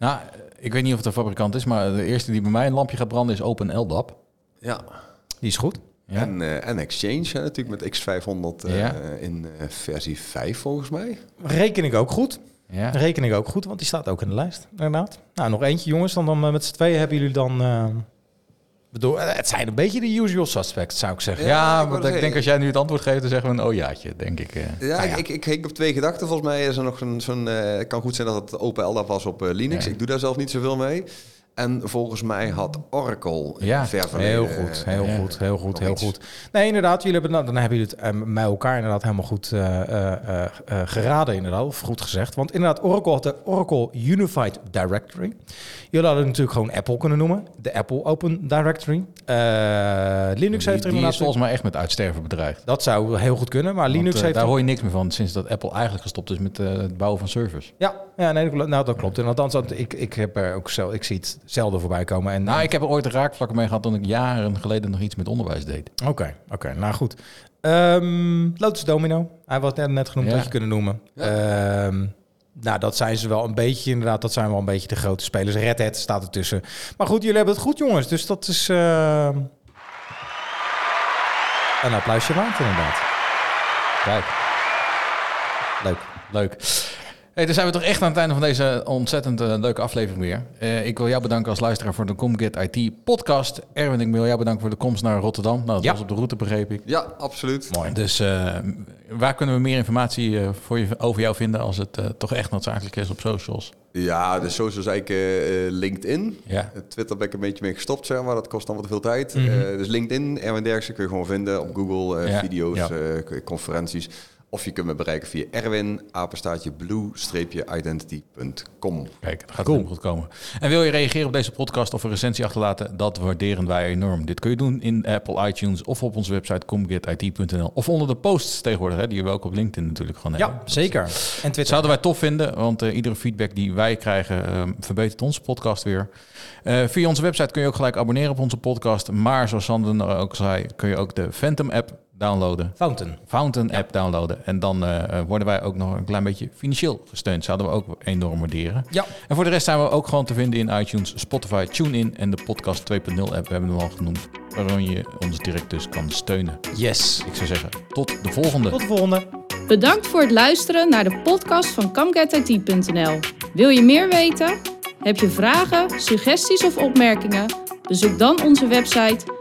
Nou, ik weet niet of het een fabrikant is, maar de eerste die bij mij een lampje gaat branden is Open LDAP. ja. Die is goed. Ja. En, eh, en Exchange hè, natuurlijk met X500 eh, Ja. in eh, versie 5 volgens mij. Reken ik ook goed. Ja. De rekening ook goed, want die staat ook in de lijst. Inderdaad. Nou, nog eentje jongens. Dan, dan met z'n tweeën hebben jullie dan... eh, bedoel, het zijn een beetje de usual suspects, zou ik zeggen. Ja, Ja, ik wou want ik denk als jij nu het antwoord geeft, dan zeggen we een oh jaatje, denk ik. eh. Ja, Nou ja. Ik, ik hing op twee gedachten. Volgens mij is er nog zo'n... zo'n eh, het kan goed zijn dat het Open LDAP was op Linux. Ik doe daar zelf niet zoveel mee. En volgens mij had Oracle Ja, ver verleden, Heel goed, heel Ja. goed, heel goed, heel iets. goed. Nee, inderdaad, jullie hebben, nou, dan hebben jullie het eh, met elkaar inderdaad helemaal goed eh, eh, eh, eh, geraden, inderdaad, of goed gezegd. Want inderdaad, Oracle had de Oracle Unified Directory. Jullie hadden natuurlijk gewoon Apple kunnen noemen, de Apple Open Directory. Eh, Linux die, heeft er die inderdaad... is volgens mij echt met uitsterven bedreigd. Dat zou heel goed kunnen, maar Want, Linux eh, heeft... daar hoor je niks meer van sinds dat Apple eigenlijk gestopt is met eh, het bouwen van servers. Ja, ja nee, dat klopt. nou, dat klopt. En althans, dat, ik, ik, heb er ook zo, ik zie het zelden voorbij komen. En, Nou, ik heb er ooit een raakvlakken mee gehad toen ik jaren geleden nog iets met onderwijs deed. Oké, oké, nou goed. Ehm Lotus Domino, hij was net, net genoemd Ja. dat je kunnen noemen. Ehm, nou, dat zijn ze wel een beetje, inderdaad, dat zijn wel een beetje de grote spelers. Red Hat staat ertussen. Maar goed, jullie hebben het goed, jongens. Dus dat is ehm, een applausje waard, inderdaad. Kijk, Leuk. leuk. Hey, dan zijn we toch echt aan het einde van deze ontzettend eh, leuke aflevering weer. Eh, ik wil jou bedanken als luisteraar voor de Comget IT podcast. Erwin, ik wil jou bedanken voor de komst naar Rotterdam. Nou, dat Ja. was op de route, begreep ik. Ja, absoluut. Mooi. Dus eh, waar kunnen we meer informatie eh, voor je, over jou vinden als het eh, toch echt noodzakelijk is op socials? Ja, de socials eigenlijk LinkedIn. Ja. Twitter ben ik een beetje mee gestopt, zeg maar. Dat kost allemaal te veel tijd. Mhm. Eh, dus LinkedIn, Erwin Derksen kun je gewoon vinden op Google. eh, Ja, video's, eh, conferenties. Of je kunt me bereiken via Erwin, apenstaartje blue-identity.com. Kijk, dat gaat helemaal goed komen. En wil je reageren op deze podcast of een recensie achterlaten? Dat waarderen wij enorm. Dit kun je doen in Apple iTunes of op onze website comgetit.nl. Of onder de posts tegenwoordig, hè, die we ook op LinkedIn natuurlijk gewoon hebben. Ja, zeker. En Twitter. Zouden wij tof vinden, want eh, iedere feedback die wij krijgen eh, verbetert onze podcast weer. Eh, via onze website kun je ook gelijk abonneren op onze podcast. Maar zoals Sander ook zei, kun je ook de Phantom app downloaden. Fountain. Fountain app downloaden. En dan eh, eh, worden wij ook nog een klein beetje financieel gesteund. Zouden we ook enorm waarderen. Ja. En voor de rest zijn we ook gewoon te vinden in iTunes, Spotify, TuneIn en de Podcast 2.0 app. We hebben hem al genoemd. Waarin je ons direct dus kan steunen. Yes. Ik zou zeggen, tot de volgende. Tot de volgende. Bedankt voor het luisteren naar de podcast van CamGetIT.nl. Wil je meer weten? Heb je vragen, suggesties of opmerkingen? Bezoek dan onze website